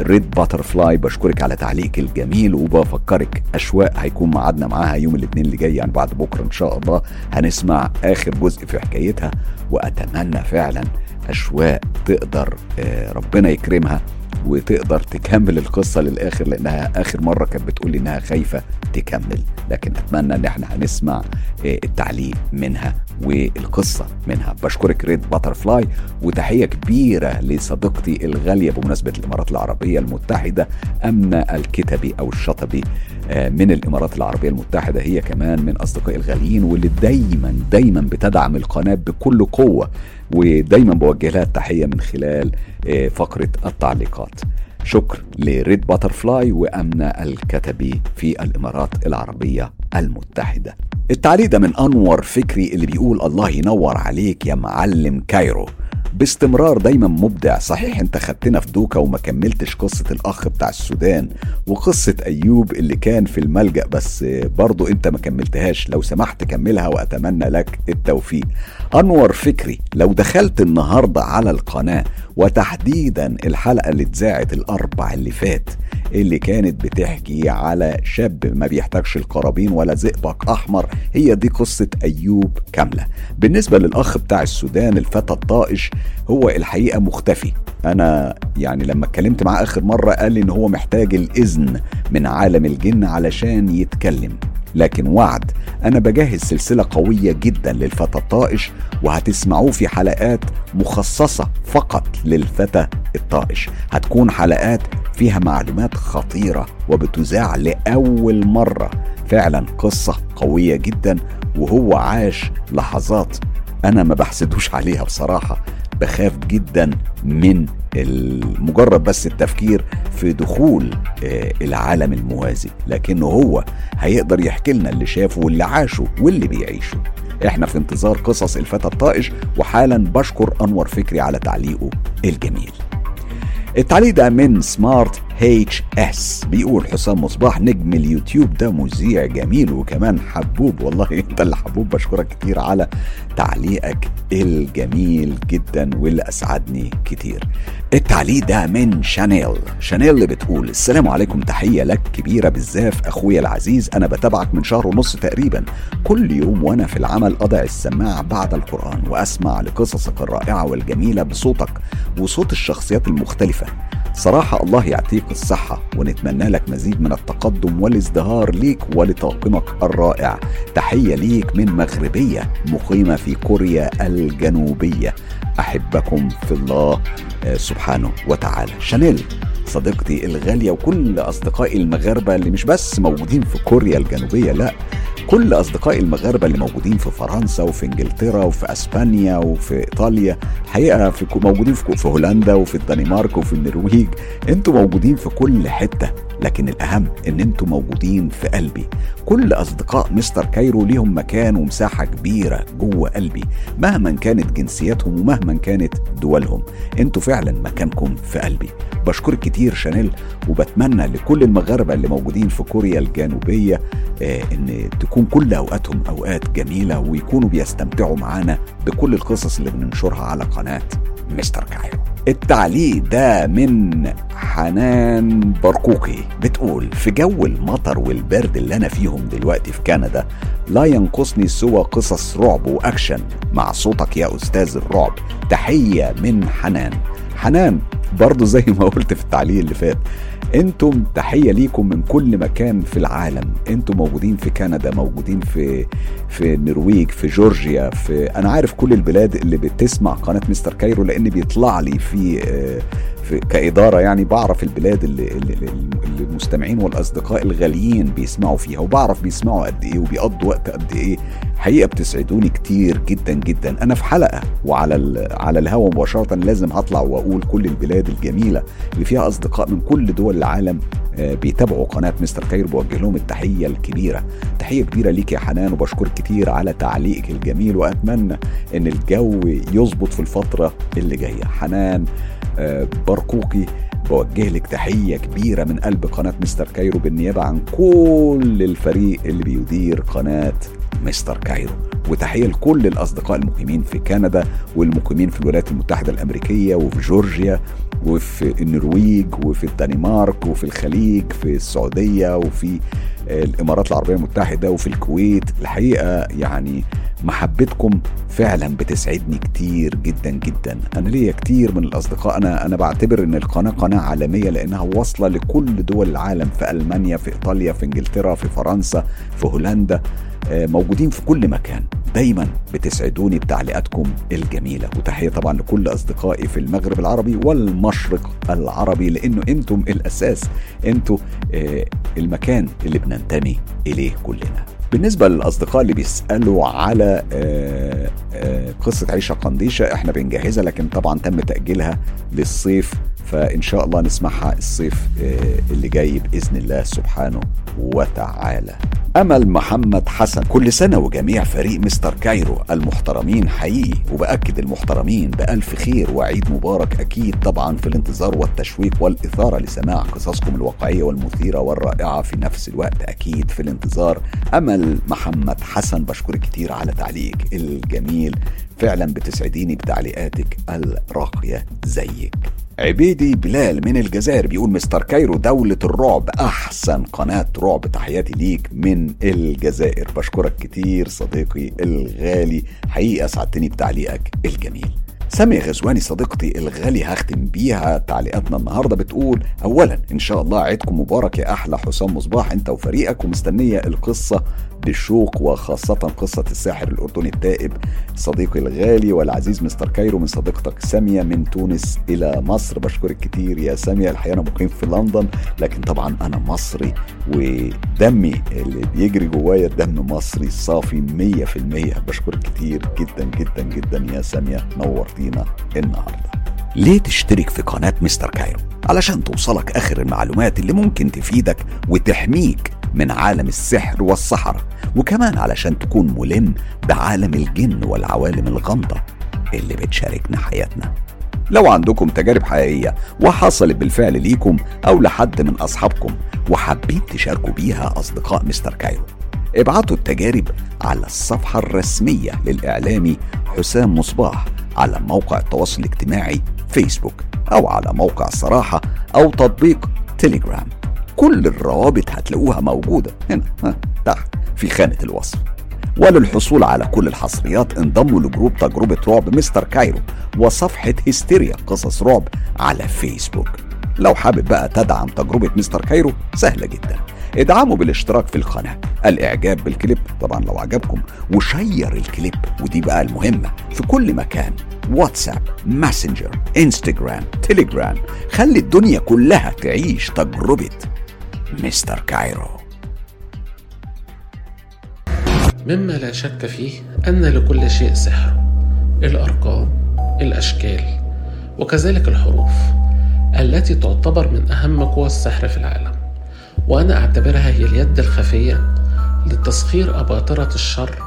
Red Butterfly بشكرك على تعليقك الجميل وبفكرك أشواق هيكون معادنا معاها يوم الاثنين اللي جاي يعني بعد بكرة إن شاء الله هنسمع آخر جزء في حكايتها وأتمنى فعلا أشواق تقدر آه، ربنا يكرمها. وتقدر تكمل القصة للآخر لأنها آخر مرة كانت بتقول إنها خايفة تكمل. لكن أتمنى إن إحنا هنسمع آه، التعليق منها والقصة منها. بشكرك Red Butterfly وتحية كبيرة لصديقتي الغالية بمناسبة الإمارات العربية المتحدة أمنة الكتبي أو الشطبي آه، من الإمارات العربية المتحدة. هي كمان من أصدقائي الغاليين واللي دايما دايما بتدعم القناة بكل قوة ودايما بوجه لها التحية من خلال فقرة التعليقات. شكر ل Red Butterfly وأمنة الكتبي في الإمارات العربية المتحدة. التعليق ده من أنور فكري اللي بيقول الله ينور عليك يا معلم Cairo. باستمرار دايما مبدع. صحيح أنت خدتنا في دوكا وما كملتش قصة الأخ بتاع السودان وقصة أيوب اللي كان في الملجأ بس برضو أنت ما كملتهاش. لو سمحت كملها وأتمنى لك التوفيق. أنور فكري لو دخلت النهاردة على القناة وتحديدا الحلقة اللي اتذاعت الأربع اللي فات اللي كانت بتحكي على شاب ما بيحتاجش القرابين ولا زئبق أحمر هي دي قصة أيوب كاملة. بالنسبة للأخ بتاع السودان الفتى الطائش هو الحقيقة مختفي. أنا يعني لما اتكلمت معاه آخر مرة قال لي إن هو محتاج الإذن من عالم الجن علشان يتكلم. لكن وعد أنا بجهز سلسلة قوية جدا للفتى الطائش وهتسمعوه في حلقات مخصصة فقط. للفتى الطائش. هتكون حلقات فيها معلومات خطيرة وبتذاع لأول مرة. فعلا قصة قوية جدا وهو عاش لحظات أنا ما بحسدوش عليها بصراحة. بخاف جدا من مجرد بس التفكير في دخول آه، العالم الموازي. لكنه هو هيقدر يحكي لنا اللي شافه واللي عاشه واللي بيعيشه. إحنا في انتظار قصص الفتى الطائش وحالا بشكر أنور فكري على تعليقه الجميل. التعليق ده من Smart HS بيقول حسام مصباح نجم اليوتيوب ده مذيع جميل وكمان حبوب. والله انت اللي حبوب بشكرك كتير على تعليقك الجميل جدا واللي أسعدني كتير. التعليق ده من شانيل. شانيل اللي بتقول السلام عليكم تحية لك كبيرة بالزاف أخويا العزيز. أنا بتابعك من شهر ونص تقريبا. كل يوم وأنا في العمل أضع السماعة بعد القرآن وأسمع لقصصك الرائعة والجميلة بصوتك وصوت الشخصيات المختلفة. صراحة الله يعطيك الصحة ونتمنى لك مزيد من التقدم والازدهار ليك ولطاقمك الرائع. تحية ليك من مغربية مقيمة في كوريا الجنوبية. أحبكم في الله آه، سبحانه وتعالى. شانيل صديقتي الغالية وكل أصدقائي المغاربة اللي مش بس موجودين في كوريا الجنوبية لا كل أصدقائي المغاربة اللي موجودين في فرنسا وفي إنجلترا وفي أسبانيا وفي إيطاليا. الحقيقة في موجودين في هولندا وفي الدنمارك وفي النرويج. أنتوا موجودين في كل حتة لكن الأهم إن أنتوا موجودين في قلبي. كل أصدقاء مستر كايرو ليهم مكان ومساحة كبيرة جوه قلبي مهما كانت جنسياتهم ومهما كانت دولهم. أنتوا فعلا مكانكم في قلبي. بشكرك كتير شانيل وبتمنى لكل المغاربة اللي موجودين في كوريا الجنوبية آه إن تكون كل أوقاتهم أوقات جميلة ويكونوا بيستمتعوا معانا بكل القصص اللي بننشرها على قناة. مستر كايرو. التعليق ده من حنان برقوقي. بتقول في جو المطر والبرد اللي أنا فيهم دلوقتي في كندا لا ينقصني سوى قصص رعب وأكشن. مع صوتك يا أستاذ الرعب. تحية من حنان. حنان برضه زي ما قلت في التعليق اللي فات أنتم تحية ليكم من كل مكان في العالم. أنتم موجودين في كندا موجودين في في النرويج في جورجيا في أنا عارف كل البلاد اللي بتسمع قناة Mister Cairo لأن بيطلع لي في آه، في كإدارة يعني بعرف البلاد اللي, اللي, اللي المستمعين والأصدقاء الغاليين بيسمعوا فيها وبعرف بيسمعوا قد إيه وبيقضوا وقت قد إيه. حقيقة بتسعدوني كتير جدا جدا. أنا في حلقة وعلى على الهوا مباشرة لازم هطلع وأقول كل البلاد الجميلة اللي فيها أصدقاء من كل دول العالم آه، بيتابعوا قناة مستر خير بوجه لهم التحية الكبيرة. تحية كبيرة ليك يا حنان وبشكرك كتير على تعليقك الجميل وأتمنى إن الجو يظبط في الفترة اللي جاية. حنان برقوقي. بوجه لك تحية كبيرة من قلب قناة مستر كايرو بالنيابة عن كل الفريق اللي بيدير قناة مستر كايرو وتحية لكل الأصدقاء المقيمين في كندا والمقيمين في الولايات المتحدة الأمريكية وفي جورجيا وفي النرويج وفي الدنمارك وفي الخليج في السعودية وفي الإمارات العربية المتحدة وفي الكويت. الحقيقة يعني محبتكم فعلا بتسعدني كتير جدا جدا. أنا ليا كتير من الأصدقاء. أنا أنا بعتبر إن القناة قناة عالمية لأنها واصلة لكل دول العالم في ألمانيا في إيطاليا في إنجلترا في فرنسا في هولندا. آه، موجودين في كل مكان. دايما بتسعدوني بتعليقاتكم الجميلة. وتحية طبعا لكل أصدقائي في المغرب العربي والمشرق العربي لأنه أنتم الأساس أنتم آه، المكان اللي بننتمي إليه كلنا. بالنسبة للأصدقاء اللي بيسألوا على آه، آه، قصة عيشة قنديشة إحنا بنجهزها لكن طبعا تم تأجيلها للصيف فإن شاء الله نسمعها الصيف آه، اللي جاي بإذن الله سبحانه وتعالى. أمل محمد حسن كل سنة وجميع فريق مستر كايرو المحترمين حقيقي وبأكد المحترمين بألف خير وعيد مبارك أكيد طبعا في الانتظار والتشويق والإثارة لسماع قصصكم الواقعية والمثيرة والرائعة في نفس الوقت أكيد في الانتظار. أمل محمد حسن بشكرك كتير على تعليقك الجميل. فعلا بتسعديني بتعليقاتك الراقية زيك. عبيدي بلال من الجزائر بيقول مستر كايرو دولة الرعب أحسن قناة رعب تحياتي ليك من الجزائر. بشكرك كتير صديقي الغالي. حقيقة سعدتني بتعليقك الجميل. سامية غزواني صديقتي الغالي هختم بيها تعليقاتنا النهارده بتقول اولا إن شاء الله عيدكم مبارك يا أحلى حسام مصباح أنت وفريقك ومستنية القصة بالشوق وخاصة قصة الساحر الأردني التائب صديقي الغالي والعزيز Mister Cairo من صديقتك سامية من تونس إلى مصر. بشكرك كتير يا سامية. الحقيقة أنا مقيم في لندن لكن طبعا أنا مصري ودمي اللي بيجري جوايا دم مصري صافي مية في المية. بشكرك كتير جدا جدا جدا يا سامية. نورتينا النهارده. ليه تشترك في قناة Mister Cairo؟ علشان توصلك آخر المعلومات اللي ممكن تفيدك وتحميك من عالم السحر والسحرة وكمان علشان تكون ملم بعالم الجن والعوالم الغامضة اللي بتشاركنا حياتنا. لو عندكم تجارب حقيقية وحصلت بالفعل ليكم أو لحد من أصحابكم وحابين تشاركوا بيها أصدقاء مستر كايرو ابعتوا التجارب على الصفحة الرسمية للإعلامي حسام مصباح على موقع التواصل الاجتماعي فيسبوك أو على موقع صراحة أو تطبيق تليجرام كل الروابط هتلاقوها موجودة هنا ها تحت في خانة الوصف. وللحصول على كل الحصريات انضموا ل group تجربة رعب Mister Cairo وصفحة هستيريا قصص رعب على فيسبوك. لو حابب بقى تدعم تجربة Mister Cairo سهلة جدا. ادعموا بالاشتراك في القناة الاعجاب بالكليب طبعا لو عجبكم و share الكليب ودي بقى المهمة في كل مكان واتساب ماسنجر انستجرام تليجرام خلي الدنيا كلها تعيش تجربة. مستر كايرو. مما لا شك فيه أن لكل شيء سحر. الأرقام الأشكال وكذلك الحروف التي تعتبر من أهم قوى السحر في العالم. وأنا أعتبرها هي اليد الخفية لتسخير أباطرة الشر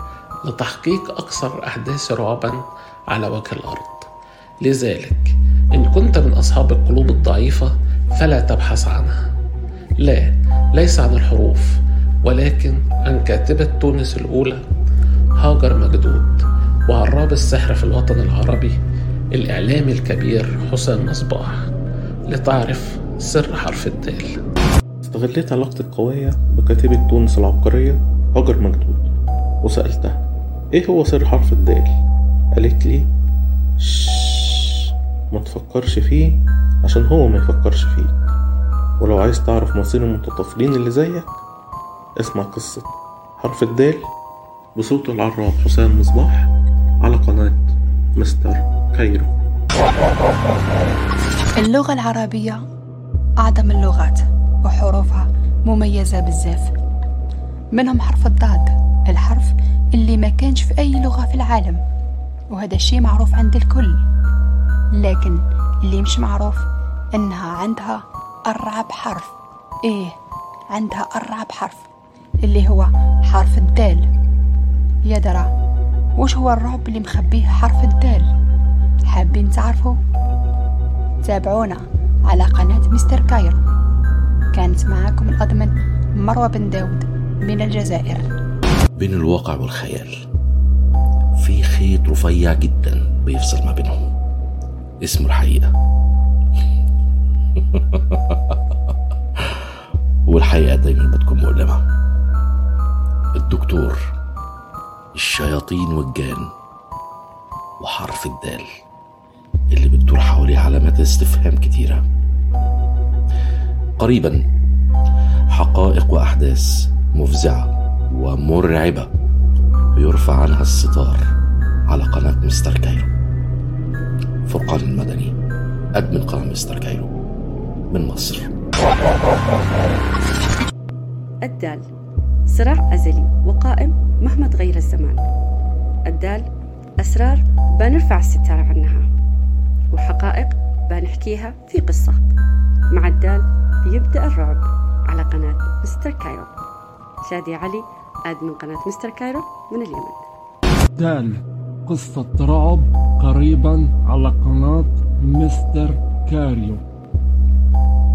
لتحقيق أكثر أحداث رعبا على وجه الأرض. لذلك إن كنت من أصحاب القلوب الضعيفة فلا تبحث عنها. لا ليس عن الحروف ولكن عن كاتبة تونس الأولى هاجر مجدود وعراب السحر في الوطن العربي الإعلامي الكبير حسام مصباح لتعرف سر حرف الدال. استغليت علاقتي القوية بكاتبة تونس العبقرية هاجر مجدود وسألتها إيه هو سر حرف الدال؟ قالت لي ما تفكرش فيه عشان هو ما يفكرش فيك. ولو عايز تعرف مصير المتطفلين اللي زيك اسمع قصة حرف الدال بصوت العراب حسام مصباح على قناة مستر كايرو. اللغة العربية أعظم اللغات وحروفها مميزة بزاف منهم حرف الضاد الحرف اللي ما كانش في أي لغة في العالم وهذا الشيء معروف عند الكل. لكن اللي مش معروف إنها عندها أرعب حرف. إيه. عندها أرعب حرف اللي هو حرف الدال. يا درا وش هو الرعب اللي مخبيه حرف الدال؟ حابين تعرفوا؟ تابعونا على قناة مستر كايرو. كانت معاكم الأضمن مروة بن داود من الجزائر. بين الواقع والخيال في خيط رفيع جدا بيفصل ما بينهم. اسمه الحقيقة. والحقيقة دايما بتكون مؤلمة. الدكتور الشياطين والجان وحرف الدال اللي بتدور حواليه علامات استفهام كتيرة. قريبا حقائق وأحداث مفزعة ومرعبة بيرفع عنها الستار على قناة Mister Cairo. فرقان المدني admin قناة Mister Cairo. من مصر. الدال صراع أزلي وقائم مهما تغير الزمان. الدال أسرار بنرفع الستار عنها. وحقائق بنحكيها في قصة. مع الدال بيبدأ الرعب على قناة Mister Cairo. شادي علي admin قناة Mister Cairo من اليمن. دال قصة رعب قريبا على قناة Mister Cairo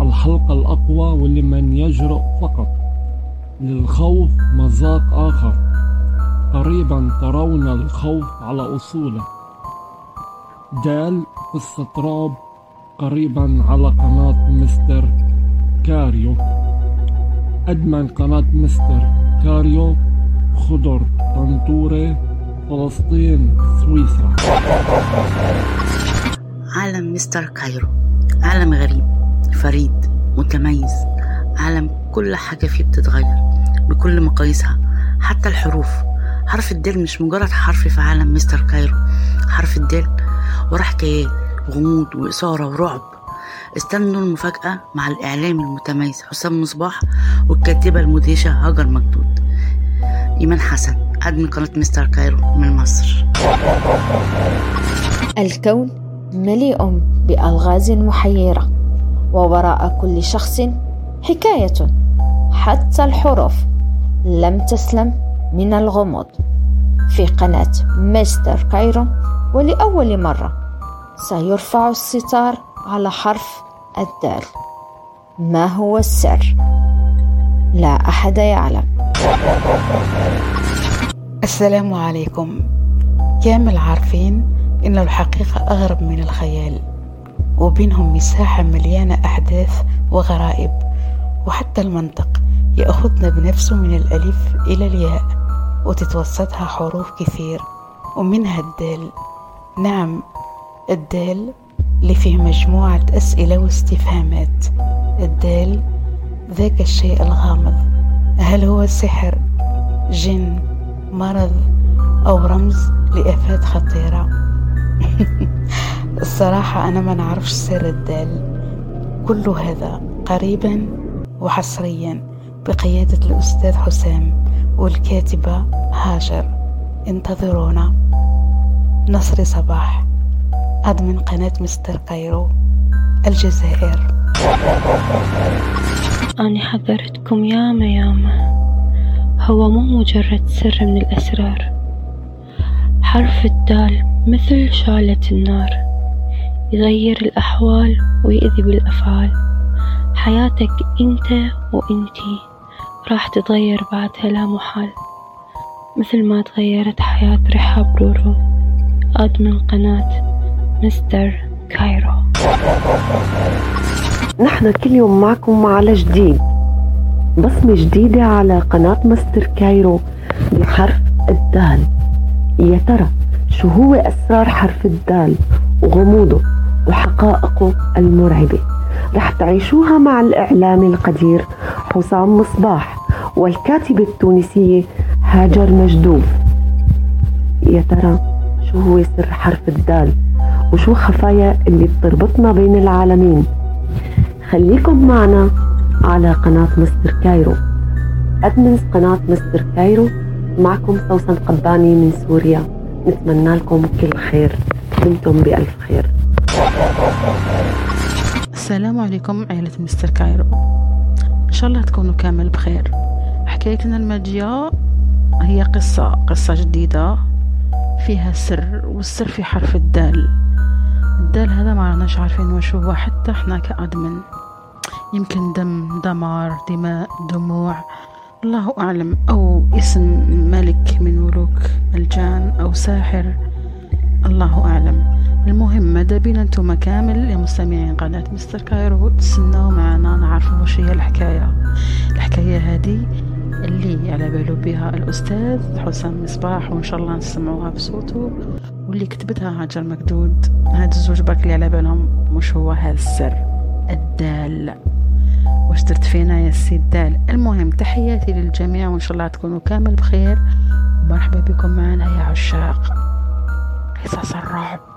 الحلقة الأقوى ولمن يجرؤ فقط. للخوف مذاق آخر. قريبا ترون الخوف على أصوله. دال قصة رعب قريبا على قناة Mister Cairo. admin قناة Mister Cairo خضر طنطورة فلسطين سويسرا. عالم Mister Cairo عالم غريب. فريد متميز. عالم كل حاجة فيه بتتغير بكل مقاييسها حتى الحروف. حرف الدال مش مجرد حرف في عالم Mister Cairo. حرف الدال وراه حكايات غموض وإثارة ورعب. استنوا المفاجأة مع الإعلامي المتميز حسام مصباح والكاتبة المدهشة هاجر مجدوب. إيمان حسن admin قناة Mister Cairo من مصر. الكون مليء بألغاز محيرة. ووراء كل شخص حكاية حتى الحروف لم تسلم من الغموض. في قناة مستر كايرو ولأول مرة سيرفع الستار على حرف الدال. ما هو السر؟ لا أحد يعلم. السلام عليكم. كامل عارفين إن الحقيقة أغرب من الخيال. وبينهم مساحة مليانة أحداث وغرائب وحتى المنطق يأخذنا بنفسه من الألف إلى الياء وتتوسطها حروف كثير ومنها الدال. نعم الدال اللي فيه مجموعة أسئلة واستفهامات. الدال ذاك الشيء الغامض. هل هو سحر جن مرض أو رمز لآفات خطيرة؟ الصراحة أنا ما نعرفش سر الدال. كل هذا قريبا وحصريا بقيادة الأستاذ حسام والكاتبة هاجر. انتظرونا. نصر صباح. أدمن قناة مستر كايرو. الجزائر. أنا حذرتكم ياما ياما. هو مو مجرد سر من الأسرار. حرف الدال مثل شعلة النار. يغير الأحوال ويأذي بالأفعال. حياتك أنت وانتي راح تتغير بعدها لا محال. مثل ما تغيرت حياة رحاب رورو admin قناة Mister Cairo. نحن كل يوم معكم على جديد. بصمة جديدة على قناة Mister Cairo بحرف الدال. يا ترى شو هو أسرار حرف الدال؟ وغموضه وحقائقه المرعبة. رح تعيشوها مع الإعلامي القدير حسام مصباح والكاتبة التونسية هاجر مجدوب. يا ترى شو هو سر حرف الدال؟ وشو خفايا اللي بتربطنا بين العالمين؟ خليكم معنا على قناة Mister Cairo. admins قناة Mister Cairo. معكم سوسن قباني من سوريا. نتمنى لكم كل خير. دمتم بألف خير. السلام عليكم عائلة Mister Cairo. إن شاء الله تكونوا كامل بخير. حكايتنا الماجية هي قصة قصة جديدة. فيها سر والسر في حرف الدال. الدال هذا ما راناش عارفين واش هو حتى إحنا كأدمن يمكن دم دمار دماء دموع. الله أعلم. أو اسم ملك من ملوك الجان أو ساحر. الله أعلم. المهم ماذا بينا أنتم كامل يا مستمعين قناة مستر كايرو؟ تسناو معنا نعرفوا واش هي الحكاية. الحكاية هذه اللي على باله بها الأستاذ حسام مصباح وإن شاء الله نسمعوها بصوته واللي كتبتها هاجر مكدود. هاد الزوج برك اللي على بالهم مش هو هذا السر. الدال. واش درت فينا يا سي الدال؟ المهم تحياتي للجميع وإن شاء الله تكونوا كامل بخير. ومرحبا بكم معنا يا عشاق. قصص الرعب